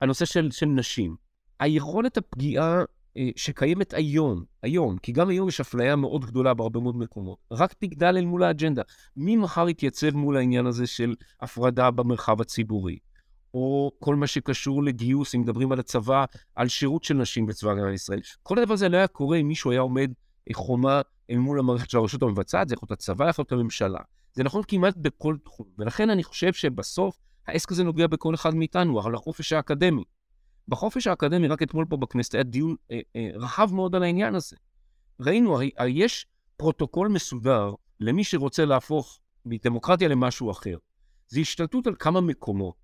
הנושא של, של נשים. היכולת הפגיעה אה, שקיימת היום, היום, כי גם היום יש אפליה מאוד גדולה בהרבה מאוד מקומות, רק תגדל אל מול האג'נדה. מי מחר יתייצב מול העניין הזה של הפרדה במרחב הציבורי? או כל מה שקשור לגיוס, אם מדברים על הצבא, על שירות של נשים בצבא הגנה לישראל. כל הדבר הזה לא היה קורה אם מישהו היה עומד חומה אל מול המערכת של הרשות המבצעת, זה יכול להיות הצבא, יכול להיות הממשלה. זה נכון כמעט בכל תחום, ולכן אני חושב שבסוף העסק הזה נוגע בכל אחד מאיתנו, על החופש האקדמי. בחופש האקדמי, רק אתמול פה בכנסת, היה דיון אה, אה, רחב מאוד על העניין הזה. ראינו, הרי, הרי יש פרוטוקול מסודר למי שרוצה להפוך מדמוקרטיה למשהו אחר. זה השתלטות על כמה מקומות.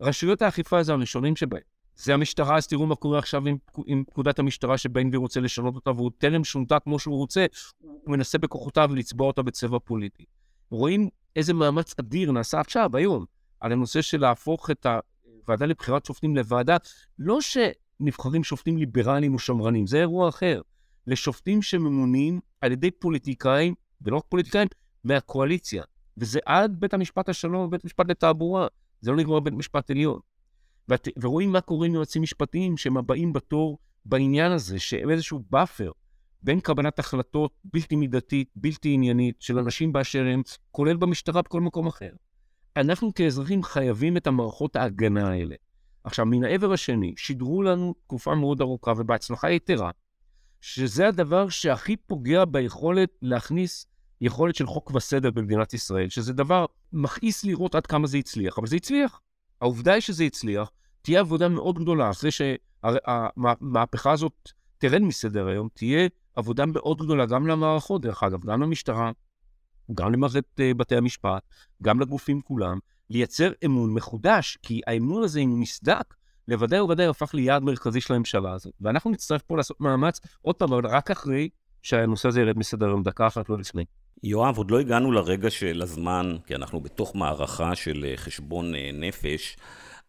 רשויות האכיפה זה הראשונים שבהם. זה המשטרה, אז תראו מה קורה עכשיו עם, עם פקודת המשטרה שבן גביר רוצה לשנות אותה, והוא טרם שונתה כמו שהוא רוצה, הוא מנסה בכוחותיו לצבוע אותה בצבע פוליטי. רואים איזה מאמץ אדיר נעשה עכשיו, היום, על הנושא של להפוך את הוועדה לבחירת שופטים לוועדה, לא שנבחרים שופטים ליברליים או שמרנים, זה אירוע אחר. לשופטים שממונים על ידי פוליטיקאים, ולא רק פוליטיקאים, מהקואליציה. וזה עד בית המשפט השלום ובית המשפט לתעבורה. זה לא נגמר בבית משפט עליון. ואת, ורואים מה קורה עם יועצים משפטיים שהם הבאים בתור בעניין הזה, שהם איזשהו buffer בין קבלת החלטות בלתי מידתית, בלתי עניינית, של אנשים באשר הם, כולל במשטרה בכל מקום אחר. אנחנו כאזרחים חייבים את המערכות ההגנה האלה. עכשיו, מן העבר השני, שידרו לנו תקופה מאוד ארוכה ובהצלחה יתרה, שזה הדבר שהכי פוגע ביכולת להכניס יכולת של חוק וסדר במדינת ישראל, שזה דבר מכעיס לראות עד כמה זה הצליח, אבל זה הצליח. העובדה היא שזה הצליח, תהיה עבודה מאוד גדולה, אחרי שהמהפכה הזאת תרד מסדר היום, תהיה עבודה מאוד גדולה גם למערכות, דרך אגב, גם למשטרה, גם למערכת אה, בתי המשפט, גם לגופים כולם, לייצר אמון מחודש, כי האמון הזה, אם הוא נסדק, לוודאי וודאי הפך ליעד מרכזי של הממשלה הזאת. ואנחנו נצטרך פה לעשות מאמץ, עוד פעם, אבל רק אחרי שהנושא הזה ירד מסדר היום, דקה אחת לא לפני. יואב, עוד לא הגענו לרגע של הזמן, כי אנחנו בתוך מערכה של אה, חשבון אה, נפש,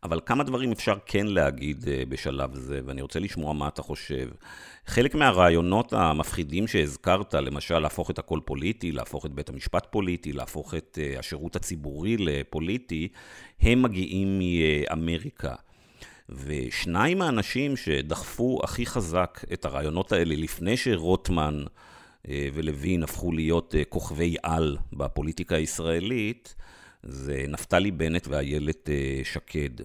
אבל כמה דברים אפשר כן להגיד אה, בשלב זה, ואני רוצה לשמוע מה אתה חושב. חלק מהרעיונות המפחידים שהזכרת, למשל להפוך את הכל פוליטי, להפוך את בית המשפט פוליטי, להפוך את השירות הציבורי לפוליטי, הם מגיעים מאמריקה. ושניים האנשים שדחפו הכי חזק את הרעיונות האלה לפני שרוטמן ולוין הפכו להיות אה, כוכבי על בפוליטיקה הישראלית, זה נפתלי בנט ואיילת אה, שקד.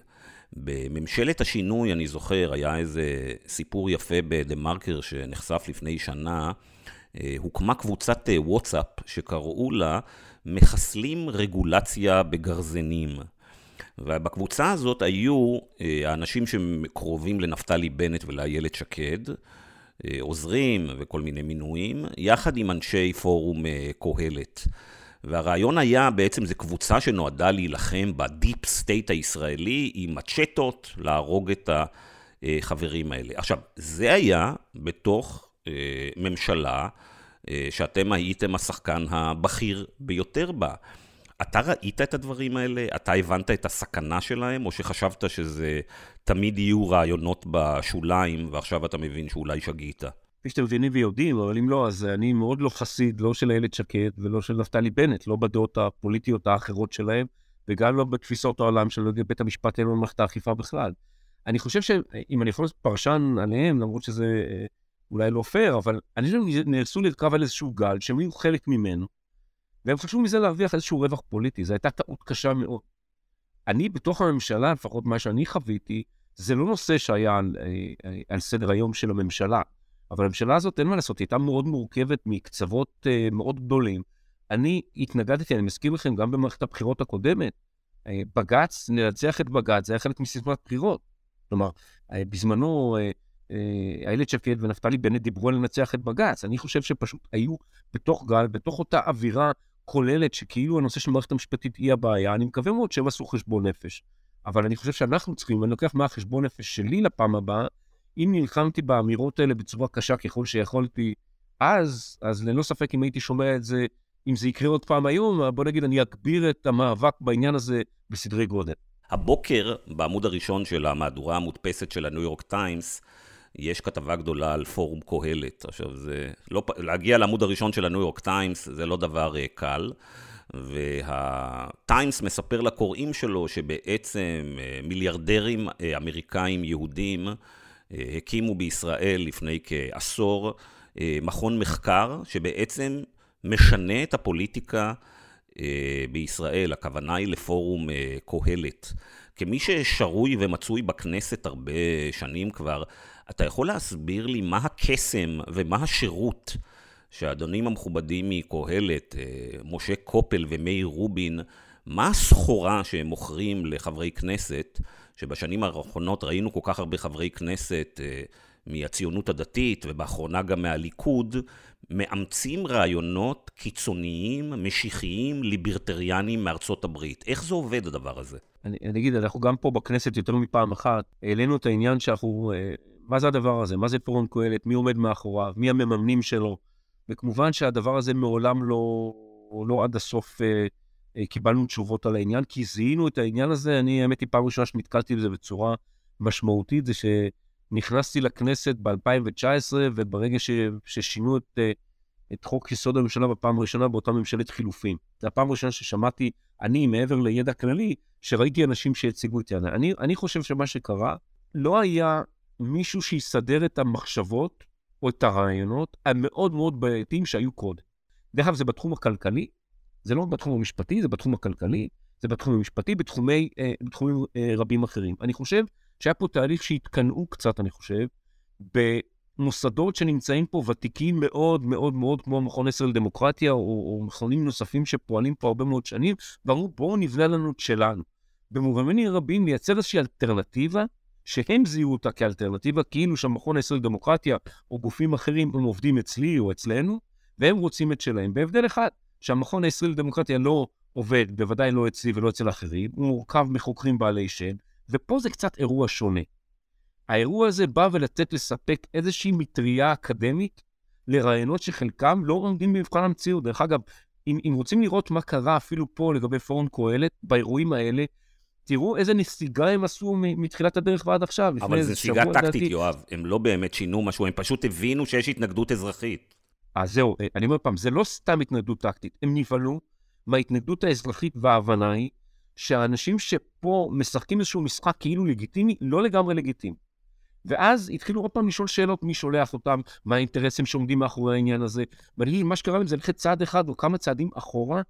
בממשלת השינוי, אני זוכר, היה איזה סיפור יפה בדה-מרקר שנחשף לפני שנה. הוקמה קבוצת וואטסאפ שקראו לה מחסלים רגולציה בגרזנים. ובקבוצה הזאת היו האנשים שקרובים לנפתלי בנט ולאיילת שקד, אה, עוזרים וכל מיני מינויים, יחד עם אנשי פורום אה, קהלת. והרעיון היה, בעצם זו קבוצה שנועדה להילחם ב deep state הישראלי עם מצ'טות, להרוג את החברים האלה. עכשיו, זה היה בתוך אה, ממשלה שאתם הייתם השחקן הבכיר ביותר בה. אתה ראית את הדברים האלה? אתה הבנת את הסכנה שלהם? או שחשבת שזה תמיד יהיו רעיונות בשוליים, ועכשיו אתה מבין שאולי שגית? כפי שאתם מבינים ויודעים, אבל אם לא, אז אני מאוד לא חסיד, לא של איילת שקד ולא של נפתלי בנט, לא בדעות הפוליטיות האחרות שלהם, וגם לא בתפיסות העולם של בית המשפט העליון במערכת האכיפה בכלל. אני חושב שאם אני יכול להיות פרשן עליהם, למרות שזה אה, אולי לא פייר, אבל אני חושב שהם נאלצו לרכב על איזשהו גל שהם היו חלק ממנו, והם חשבו מזה להרוויח איזשהו רווח פוליטי, זו הייתה טעות קשה מאוד. אני בתוך הממשלה, לפחות מה שאני חוויתי, זה לא נושא שהיה על, אה, אה, על סדר היום של הממשלה, אבל הממשלה הזאת, אין מה לעשות, היא הייתה מאוד מורכבת מקצוות אה, מאוד גדולים. אני התנגדתי, אני מזכיר לכם, גם במערכת הבחירות הקודמת, בג"ץ, ננצח את בג"ץ, זה היה חלק מסיסמת בחירות. כלומר, בזמנו איילת שקד ונפתלי בנט דיברו על לנצח את בג"ץ. אני חושב שפשוט היו בתוך גל, בתוך אותה אווירה כוללת, שכאילו הנושא של מערכת המשפטית היא הבעיה, אני מקווה מאוד שהם עשו חשבון נפש. אבל אני חושב שאנחנו צריכים, ואני לוקח מה החשבון נפש שלי לפעם הבאה, אם נלחמתי באמירות האלה בצורה קשה ככל שיכולתי אז, אז ללא ספק אם הייתי שומע את זה, אם זה יקרה עוד פעם היום, בוא נגיד, אני אגביר את המאבק בעניין הזה בסדרי גודל. הבוקר, בעמוד הראשון של המהדורה המודפסת של הניו יורק טיימס, יש כתבה גדולה על פורום קהלת. עכשיו, זה לא, להגיע לעמוד הראשון של הניו יורק טיימס זה לא דבר אה, קל. והטיימס מספר לקוראים שלו שבעצם אה, מיליארדרים אה, אמריקאים יהודים הקימו בישראל לפני כעשור מכון מחקר שבעצם משנה את הפוליטיקה בישראל. הכוונה היא לפורום קהלת. כמי ששרוי ומצוי בכנסת הרבה שנים כבר, אתה יכול להסביר לי מה הקסם ומה השירות שהאדונים המכובדים מקהלת, אה, משה קופל ומאיר רובין, מה הסחורה שהם מוכרים לחברי כנסת, שבשנים האחרונות ראינו כל כך הרבה חברי כנסת אה, מהציונות הדתית ובאחרונה גם מהליכוד, מאמצים רעיונות קיצוניים, משיחיים, ליברטריאניים מארצות הברית. איך זה עובד הדבר הזה? אני, אני אגיד, אנחנו גם פה בכנסת יותר מפעם אחת העלינו את העניין שאנחנו, אה, מה זה הדבר הזה? מה זה פורום קהלת? מי עומד מאחוריו? מי המממנים שלו? וכמובן שהדבר הזה מעולם לא, לא עד הסוף אה, אה, קיבלנו תשובות על העניין, כי זיהינו את העניין הזה, אני האמת היא פעם ראשונה שנתקלתי בזה בצורה משמעותית, זה שנכנסתי לכנסת ב-2019, וברגע ש, ששינו את, אה, את חוק יסוד הממשלה בפעם הראשונה באותה ממשלת חילופים. זו הפעם הראשונה ששמעתי, אני, מעבר לידע כללי, שראיתי אנשים שהציגו את ידע. אני, אני חושב שמה שקרה, לא היה מישהו שיסדר את המחשבות או את הרעיונות המאוד מאוד בעייתיים שהיו קודם. דרך אגב, זה בתחום הכלכלי, זה לא בתחום המשפטי, זה בתחום הכלכלי, זה בתחום המשפטי, בתחומי, אה, בתחומים אה, רבים אחרים. אני חושב שהיה פה תהליך שהתקנאו קצת, אני חושב, במוסדות שנמצאים פה ותיקים מאוד מאוד מאוד, כמו המכון עשר לדמוקרטיה, או, או מכונים נוספים שפועלים פה הרבה מאוד שנים, ואמרו, בואו נבנה לנו את שלנו. במובנים רבים, לייצר איזושהי אלטרנטיבה שהם זיהו אותה כאלטרנטיבה, כאילו שהמכון הישראלי לדמוקרטיה או גופים אחרים הם עובדים אצלי או אצלנו, והם רוצים את שלהם. בהבדל אחד, שהמכון הישראלי לדמוקרטיה לא עובד, בוודאי לא אצלי ולא אצל אחרים, הוא מורכב מחוקרים בעלי שם, ופה זה קצת אירוע שונה. האירוע הזה בא ולתת לספק איזושהי מטריה אקדמית לרעיונות שחלקם לא עומדים במבחן המציאות. דרך אגב, אם, אם רוצים לראות מה קרה אפילו פה לגבי פורום קהלת, באירועים האלה, תראו איזה נסיגה הם עשו מתחילת הדרך ועד עכשיו. אבל זו נסיגה טקטית, דעתי... יואב. הם לא באמת שינו משהו, הם פשוט הבינו שיש התנגדות אזרחית. אז זהו, אני אומר פעם, זה לא סתם התנגדות טקטית, הם נבהלו מההתנגדות האזרחית וההבנה היא שהאנשים שפה משחקים איזשהו משחק כאילו לגיטימי, לא לגמרי לגיטימי. ואז התחילו עוד פעם לשאול שאלות, מי שולח אותם, מה האינטרסים שעומדים מאחורי העניין הזה. ואני מה שקרה להם זה ללכת צעד אחד או כמה צעדים אחורה.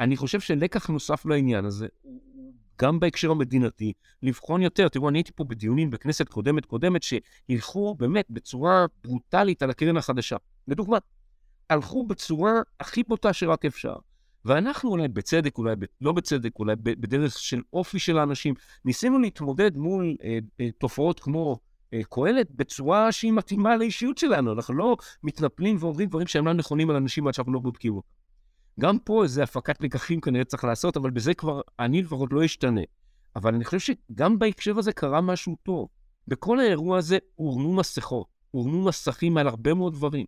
אני חושב שלקח נוסף לעניין הזה, גם בהקשר המדינתי, לבחון יותר. תראו, אני הייתי פה בדיונים בכנסת קודמת קודמת, שילכו באמת בצורה ברוטלית על הקרן החדשה. לדוגמה, הלכו בצורה הכי בוטה שרק אפשר. ואנחנו אולי בצדק, אולי ב, לא בצדק, אולי בדרך של אופי של האנשים, ניסינו להתמודד מול אה, אה, תופעות כמו אה, קהלת בצורה שהיא מתאימה לאישיות שלנו. אנחנו לא מתנפלים ואומרים דברים שהם לא נכונים על אנשים עד שאנחנו לא בודקים אותם. גם פה איזה הפקת לקחים כנראה צריך לעשות, אבל בזה כבר אני לפחות לא אשתנה. אבל אני חושב שגם בהקשר הזה קרה משהו טוב. בכל האירוע הזה הורנו מסכות, הורנו מסכים על הרבה מאוד דברים.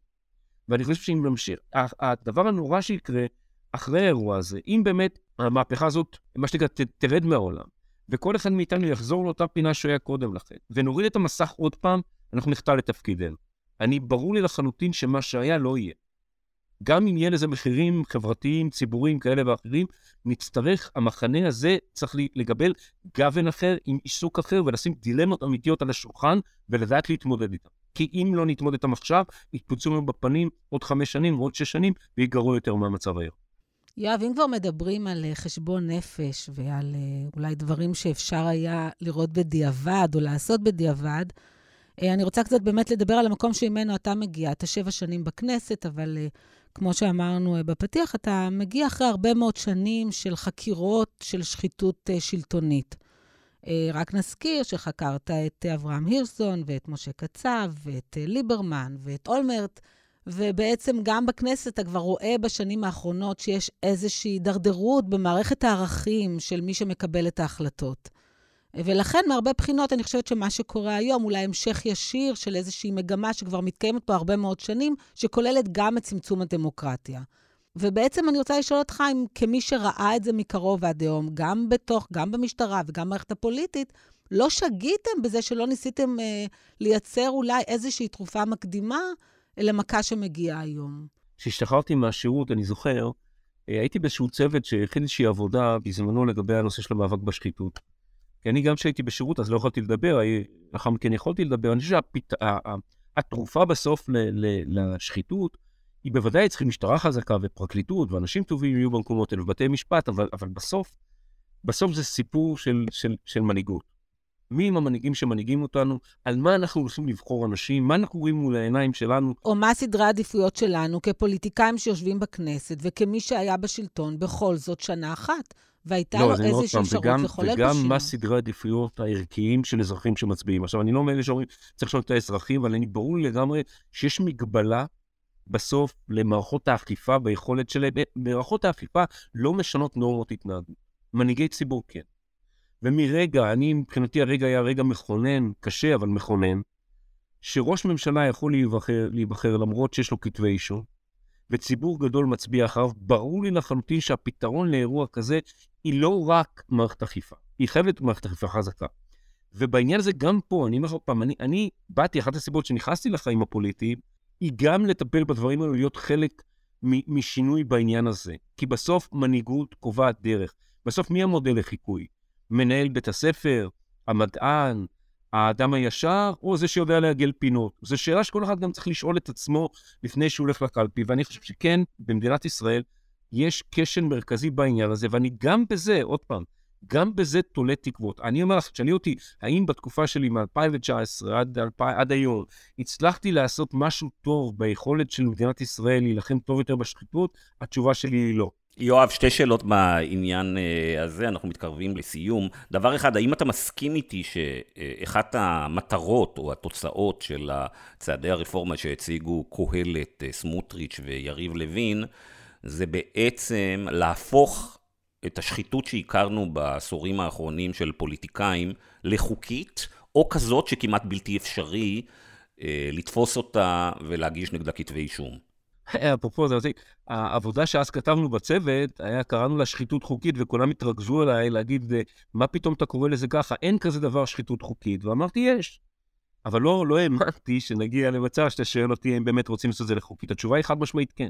ואני חושב שאם נמשיך, הדבר הנורא שיקרה אחרי האירוע הזה, אם באמת המהפכה הזאת, מה שנקרא, תרד מהעולם, וכל אחד מאיתנו יחזור לאותה פינה שהוא היה קודם לכן, ונוריד את המסך עוד פעם, אנחנו נחטא לתפקידנו. אני, ברור לי לחלוטין שמה שהיה לא יהיה. גם אם יהיה לזה מחירים חברתיים, ציבוריים כאלה ואחרים, נצטרך, המחנה הזה צריך לגבל גוון אחר עם עיסוק אחר ולשים דילמות אמיתיות על השולחן ולדעת להתמודד איתן. כי אם לא נתמודד איתם עכשיו, יתפוצצו לנו בפנים עוד חמש שנים, עוד שש שנים, ויגרעו יותר מהמצב היום. יואב, אם כבר מדברים על חשבון נפש ועל אולי דברים שאפשר היה לראות בדיעבד או לעשות בדיעבד, אני רוצה קצת באמת לדבר על המקום שממנו אתה מגיע. אתה שבע שנים בכנסת, אבל כמו שאמרנו בפתיח, אתה מגיע אחרי הרבה מאוד שנים של חקירות של שחיתות שלטונית. רק נזכיר שחקרת את אברהם הירסון ואת משה קצב ואת ליברמן ואת אולמרט, ובעצם גם בכנסת אתה כבר רואה בשנים האחרונות שיש איזושהי הידרדרות במערכת הערכים של מי שמקבל את ההחלטות. ולכן, מהרבה בחינות, אני חושבת שמה שקורה היום, אולי המשך ישיר של איזושהי מגמה שכבר מתקיימת פה הרבה מאוד שנים, שכוללת גם את צמצום הדמוקרטיה. ובעצם אני רוצה לשאול אותך אם כמי שראה את זה מקרוב ועד היום, גם בתוך, גם במשטרה וגם במערכת הפוליטית, לא שגיתם בזה שלא ניסיתם אה, לייצר אולי איזושהי תרופה מקדימה למכה שמגיעה היום? כשהשתחררתי מהשירות, אני זוכר, אה, הייתי באיזשהו צוות שהכין איזושהי עבודה בזמנו לגבי הנושא של המאבק בשחיתות. כי אני גם כשהייתי בשירות אז לא יכולתי לדבר, לאחר מכן יכולתי לדבר. אני חושב שהתרופה בסוף לשחיתות, היא בוודאי צריכים משטרה חזקה ופרקליטות, ואנשים טובים יהיו במקומות האלה, ובתי משפט, אבל, אבל בסוף, בסוף זה סיפור של, של, של מנהיגות. מי הם המנהיגים שמנהיגים אותנו, על מה אנחנו הולכים לבחור אנשים, מה אנחנו רואים מול העיניים שלנו. או מה סדרי העדיפויות שלנו כפוליטיקאים שיושבים בכנסת, וכמי שהיה בשלטון בכל זאת שנה אחת. והייתה לא, לו איזושהי אפשרות לחולל בשינוי. וגם מה סדרי העדיפויות הערכיים של אזרחים שמצביעים. עכשיו, אני לא מאלה שאומרים, צריך לשאול את האזרחים, אבל אני ברור לגמרי שיש מגבלה בסוף למערכות האכיפה ביכולת שלהם. מערכות האכיפה לא משנות נורמות התנהגות. מנהיגי ציבור כן. ומרגע, אני מבחינתי הרגע היה רגע מכונן, קשה אבל מכונן, שראש ממשלה יכול להיבחר, להיבחר למרות שיש לו כתבי אישום, וציבור גדול מצביע אחריו, ברור לי לחלוטין שהפתרון לאירוע כזה היא לא רק מערכת אכיפה, היא חייבת מערכת אכיפה חזקה. ובעניין הזה, גם פה, אני אומר עוד פעם, אני, אני באתי, אחת הסיבות שנכנסתי לחיים הפוליטיים, היא גם לטפל בדברים האלו, להיות חלק משינוי בעניין הזה. כי בסוף מנהיגות קובעת דרך. בסוף מי המודל לחיקוי? מנהל בית הספר, המדען, האדם הישר, או זה שיודע לעגל פינות? זו שאלה שכל אחד גם צריך לשאול את עצמו לפני שהוא הולך לקלפי, ואני חושב שכן, במדינת ישראל יש כשל מרכזי בעניין הזה, ואני גם בזה, עוד פעם, גם בזה תולה תקוות. אני אומר לך, תשאלי אותי, האם בתקופה שלי מ-2019 עד, עד היום, הצלחתי לעשות משהו טוב ביכולת של מדינת ישראל להילחם טוב יותר בשחיתות? התשובה שלי היא לא. יואב, שתי שאלות בעניין אה, הזה, אנחנו מתקרבים לסיום. דבר אחד, האם אתה מסכים איתי שאחת המטרות או התוצאות של צעדי הרפורמה שהציגו קהלת, אה, סמוטריץ' ויריב לוין, זה בעצם להפוך את השחיתות שהכרנו בעשורים האחרונים של פוליטיקאים לחוקית, או כזאת שכמעט בלתי אפשרי אה, לתפוס אותה ולהגיש נגדה כתבי אישום. אפרופו, זה מצחיק, העבודה שאז כתבנו בצוות, היה, קראנו לה שחיתות חוקית, וכולם התרכזו עליי להגיד, מה פתאום אתה קורא לזה ככה? אין כזה דבר שחיתות חוקית. ואמרתי, יש. אבל לא, לא האמנתי שנגיע למצב שאתה שואל אותי אם באמת רוצים לעשות את זה לחוקית. התשובה היא חד משמעית כן.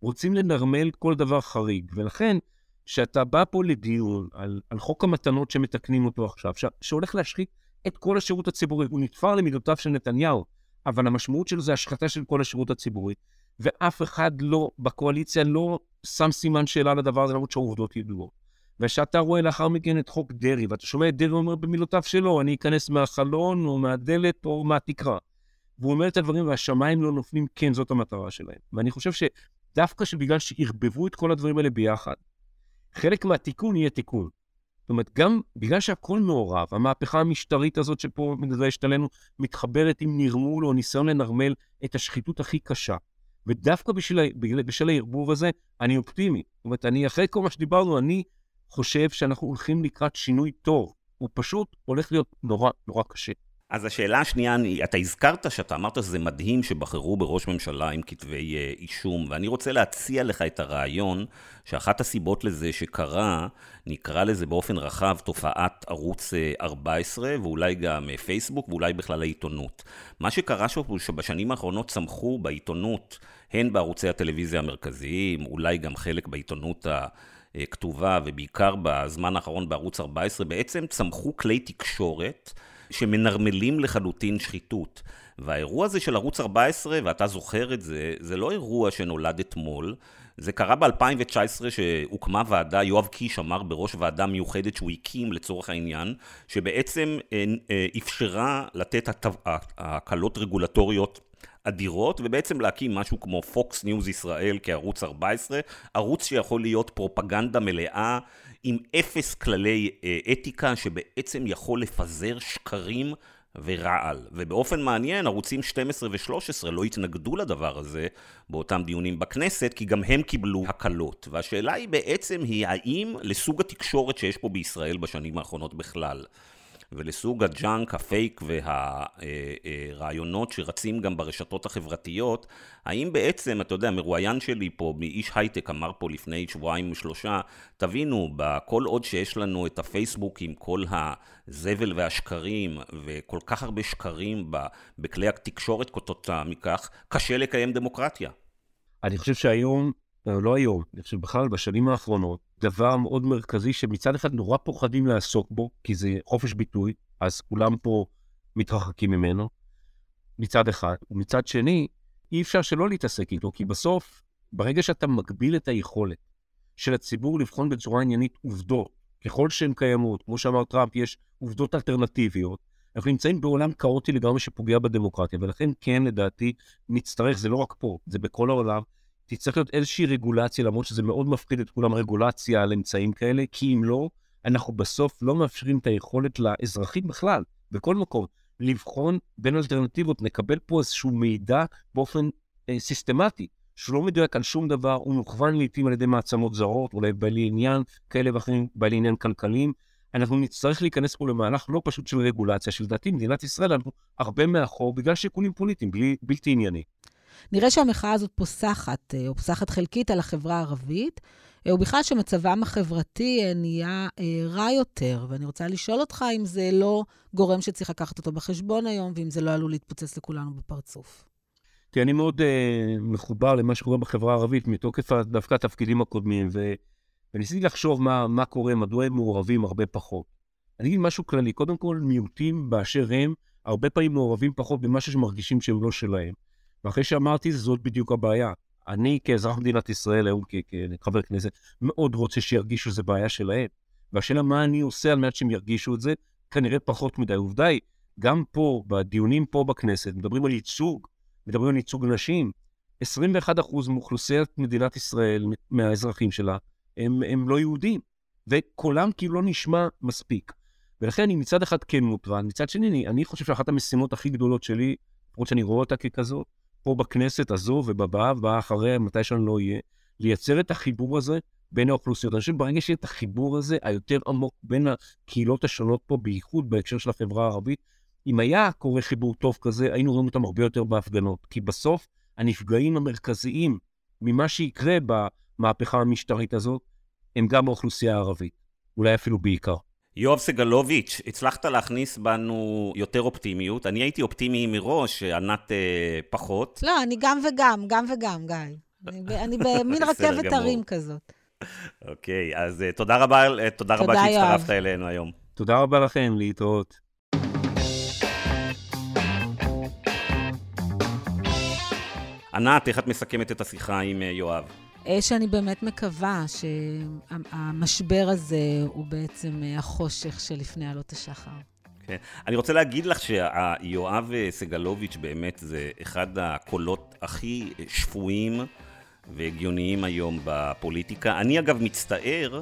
רוצים לנרמל כל דבר חריג, ולכן, כשאתה בא פה לדיון על, על חוק המתנות שמתקנים אותו עכשיו, ש, שהולך להשחית את כל השירות הציבורי, הוא נתפר למידותיו של נתניהו, אבל המשמעות שלו זה השחתה של כל השירות הציבורי. ואף אחד לא, בקואליציה לא שם סימן שאלה לדבר הזה, למרות שהעובדות ידועות. וכשאתה רואה לאחר מכן את חוק דרעי, ואתה שומע את דרעי אומר במילותיו שלו, אני אכנס מהחלון או מהדלת או מהתקרה. והוא אומר את הדברים והשמיים לא נופלים, כן, זאת המטרה שלהם. ואני חושב שדווקא שבגלל שערבבו את כל הדברים האלה ביחד, חלק מהתיקון יהיה תיקון. זאת אומרת, גם בגלל שהכל מעורב, המהפכה המשטרית הזאת שפה מתגלשת עלינו, מתחברת עם נרמול או ניסיון לנרמל את השחיתות הכי קשה. ודווקא בשביל, בשביל הערבוב הזה, אני אופטימי. זאת אומרת, אני, אחרי כל מה שדיברנו, אני חושב שאנחנו הולכים לקראת שינוי טוב. הוא פשוט הולך להיות נורא נורא קשה. אז השאלה השנייה, אתה הזכרת שאתה אמרת שזה מדהים שבחרו בראש ממשלה עם כתבי אה, אישום, ואני רוצה להציע לך את הרעיון שאחת הסיבות לזה שקרה, נקרא לזה באופן רחב תופעת ערוץ 14, אה, ואולי גם אה, פייסבוק, ואולי בכלל העיתונות. מה שקרה שם הוא שבשנים האחרונות צמחו בעיתונות, הן בערוצי הטלוויזיה המרכזיים, אולי גם חלק בעיתונות ה... כתובה, ובעיקר בזמן האחרון בערוץ 14, בעצם צמחו כלי תקשורת שמנרמלים לחלוטין שחיתות. והאירוע הזה של ערוץ 14, ואתה זוכר את זה, זה לא אירוע שנולד אתמול, זה קרה ב-2019 שהוקמה ועדה, יואב קיש אמר בראש ועדה מיוחדת שהוא הקים לצורך העניין, שבעצם אה, אה, אפשרה לתת הקלות רגולטוריות אדירות, ובעצם להקים משהו כמו Fox News ישראל כערוץ 14, ערוץ שיכול להיות פרופגנדה מלאה עם אפס כללי אה, אתיקה, שבעצם יכול לפזר שקרים ורעל. ובאופן מעניין, ערוצים 12 ו-13 לא התנגדו לדבר הזה באותם דיונים בכנסת, כי גם הם קיבלו הקלות. והשאלה היא בעצם היא האם לסוג התקשורת שיש פה בישראל בשנים האחרונות בכלל, ולסוג ה junk, ה fake והרעיונות שרצים גם ברשתות החברתיות, האם בעצם, אתה יודע, מרואיין שלי פה, מאיש הייטק אמר פה לפני שבועיים ושלושה, תבינו, כל עוד שיש לנו את הפייסבוק עם כל הזבל והשקרים, וכל כך הרבה שקרים בכלי התקשורת כתוצאה מכך, קשה לקיים דמוקרטיה. אני חושב שהיום לא, לא היום, אני חושב בכלל בשנים האחרונות, דבר מאוד מרכזי שמצד אחד נורא פוחדים לעסוק בו, כי זה חופש ביטוי, אז כולם פה מתרחקים ממנו, מצד אחד. ומצד שני, אי אפשר שלא להתעסק איתו, כי בסוף, ברגע שאתה מגביל את היכולת של הציבור לבחון בצורה עניינית עובדות, ככל שהן קיימות, כמו שאמר טראמפ, יש עובדות אלטרנטיביות, אנחנו נמצאים בעולם כאוטי לגמרי שפוגע בדמוקרטיה, ולכן כן, לדעתי, נצטרך, זה לא רק פה, זה בכל העולם, תצטרך להיות איזושהי רגולציה, למרות שזה מאוד מפחיד את כולם, רגולציה על אמצעים כאלה, כי אם לא, אנחנו בסוף לא מאפשרים את היכולת לאזרחים בכלל, בכל מקום, לבחון בין אלטרנטיבות, נקבל פה איזשהו מידע באופן אה, סיסטמטי, שהוא לא מדויק על שום דבר, הוא מוכוון לעיתים על ידי מעצמות זרות, אולי בעלי עניין כאלה ואחרים, בעלי עניין כלכליים. אנחנו נצטרך להיכנס פה למהלך לא פשוט של רגולציה, שלדעתי מדינת ישראל אנחנו הרבה מאחור בגלל שיקולים פוליטיים, בלי, בלתי ענייני. נראה שהמחאה הזאת פוסחת, אה, או פוסחת חלקית על החברה הערבית, אה, ובכלל שמצבם החברתי אה, נהיה רע יותר. ואני רוצה לשאול אותך אם זה לא גורם שצריך לקחת אותו בחשבון היום, ואם זה לא עלול להתפוצץ לכולנו בפרצוף. תראה, אני מאוד מחובר למה שקורה בחברה הערבית, מתוקף דווקא התפקידים הקודמים. וניסיתי לחשוב מה קורה, מדוע הם מעורבים הרבה פחות. אני אגיד משהו כללי, קודם כל, מיעוטים באשר הם, הרבה פעמים מעורבים פחות במשהו שמרגישים שהם לא שלהם. ואחרי שאמרתי, זאת בדיוק הבעיה. אני כאזרח מדינת ישראל, היום כחבר כנסת, מאוד רוצה שירגישו שזה בעיה שלהם. והשאלה מה אני עושה על מנת שהם ירגישו את זה, כנראה פחות מדי. עובדה היא, גם פה, בדיונים פה בכנסת, מדברים על ייצוג, מדברים על ייצוג נשים. 21% מאוכלוסיית מדינת ישראל, מהאזרחים שלה, הם, הם לא יהודים, וקולם כאילו לא נשמע מספיק. ולכן אני מצד אחד כן מוטרד, מצד שני, אני חושב שאחת המשימות הכי גדולות שלי, למרות שאני רואה אותה ככזאת, פה בכנסת הזו ובבאה ובאה אחריה, מתי שאני לא אהיה, לייצר את החיבור הזה בין האוכלוסיות. אני חושב שברגע שיהיה את החיבור הזה, היותר עמוק בין הקהילות השונות פה, בייחוד בהקשר של החברה הערבית, אם היה קורה חיבור טוב כזה, היינו רואים אותם הרבה יותר בהפגנות. כי בסוף, הנפגעים המרכזיים ממה שיקרה במהפכה המשטרית הזאת, הם גם האוכלוסייה הערבית. אולי אפילו בעיקר. יואב סגלוביץ', הצלחת להכניס בנו יותר אופטימיות. אני הייתי אופטימי מראש, ענת אה, פחות. לא, אני גם וגם, גם וגם, גיא. אני, אני במין רכבת הרים כזאת. אוקיי, אז uh, תודה רבה, uh, תודה רבה שהצטרפת אלינו היום. תודה רבה לכם, להתראות. ענת, איך את מסכמת את השיחה עם uh, יואב? אה, שאני באמת מקווה שהמשבר הזה הוא בעצם אה, החושך שלפני עלות השחר. כן. אני רוצה להגיד לך שיואב סגלוביץ' באמת זה אחד הקולות הכי שפויים והגיוניים היום בפוליטיקה. אני אגב מצטער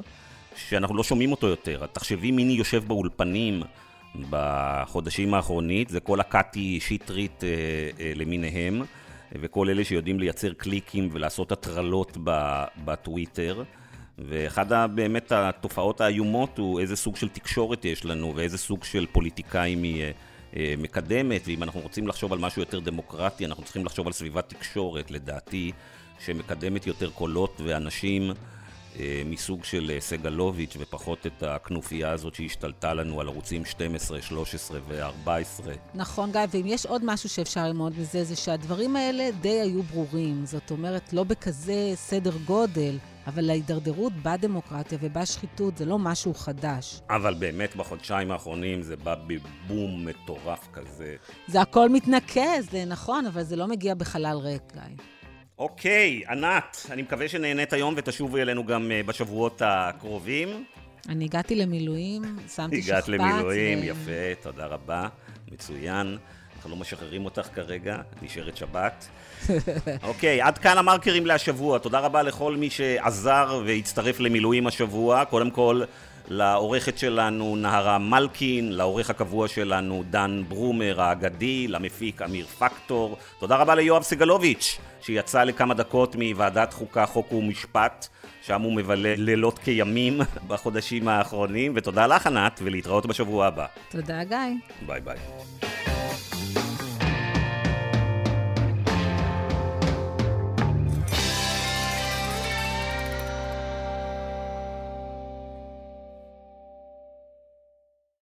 שאנחנו לא שומעים אותו יותר. תחשבי מי יושב באולפנים בחודשים האחרונים, זה כל הקאטי שטרית אה, אה, למיניהם. וכל אלה שיודעים לייצר קליקים ולעשות הטרלות בטוויטר. ואחד באמת התופעות האיומות הוא איזה סוג של תקשורת יש לנו ואיזה סוג של פוליטיקאים היא אה, אה, מקדמת, ואם אנחנו רוצים לחשוב על משהו יותר דמוקרטי, אנחנו צריכים לחשוב על סביבת תקשורת, לדעתי, שמקדמת יותר קולות ואנשים מסוג של אה, סגלוביץ' ופחות את הכנופיה הזאת שהשתלטה לנו על ערוצים 12, 13 ו-14. נכון, גיא, ואם יש עוד משהו שאפשר ללמוד מזה, זה שהדברים האלה די היו ברורים. זאת אומרת, לא בכזה סדר גודל, אבל ההידרדרות בדמוקרטיה ובשחיתות זה לא משהו חדש. אבל באמת בחודשיים האחרונים זה בא בבום מטורף כזה. זה הכל מתנקז, זה נכון, אבל זה לא מגיע בחלל ריק, גיא. אוקיי, ענת, אני מקווה שנהנית היום ותשובי אלינו גם אה, בשבועות הקרובים. אני הגעתי למילואים, שמתי שכפ"ץ. הגעת למילואים, ו... יפה, תודה רבה, מצוין. אנחנו לא משחררים אותך כרגע, נשארת שבת. אוקיי, עד כאן המרקרים להשבוע. תודה רבה לכל מי שעזר והצטרף למילואים השבוע. קודם כל, לעורכת שלנו נהרה מלקין, לעורך הקבוע שלנו דן ברומר האגדי, למפיק אמיר פקטור. תודה רבה ליואב סגלוביץ', שיצא לכמה דקות מוועדת חוקה, חוק ומשפט, שם הוא מבלה לילות כימים בחודשים האחרונים, ותודה לך ענת, ולהתראות בשבוע הבא. תודה גיא. ביי ביי.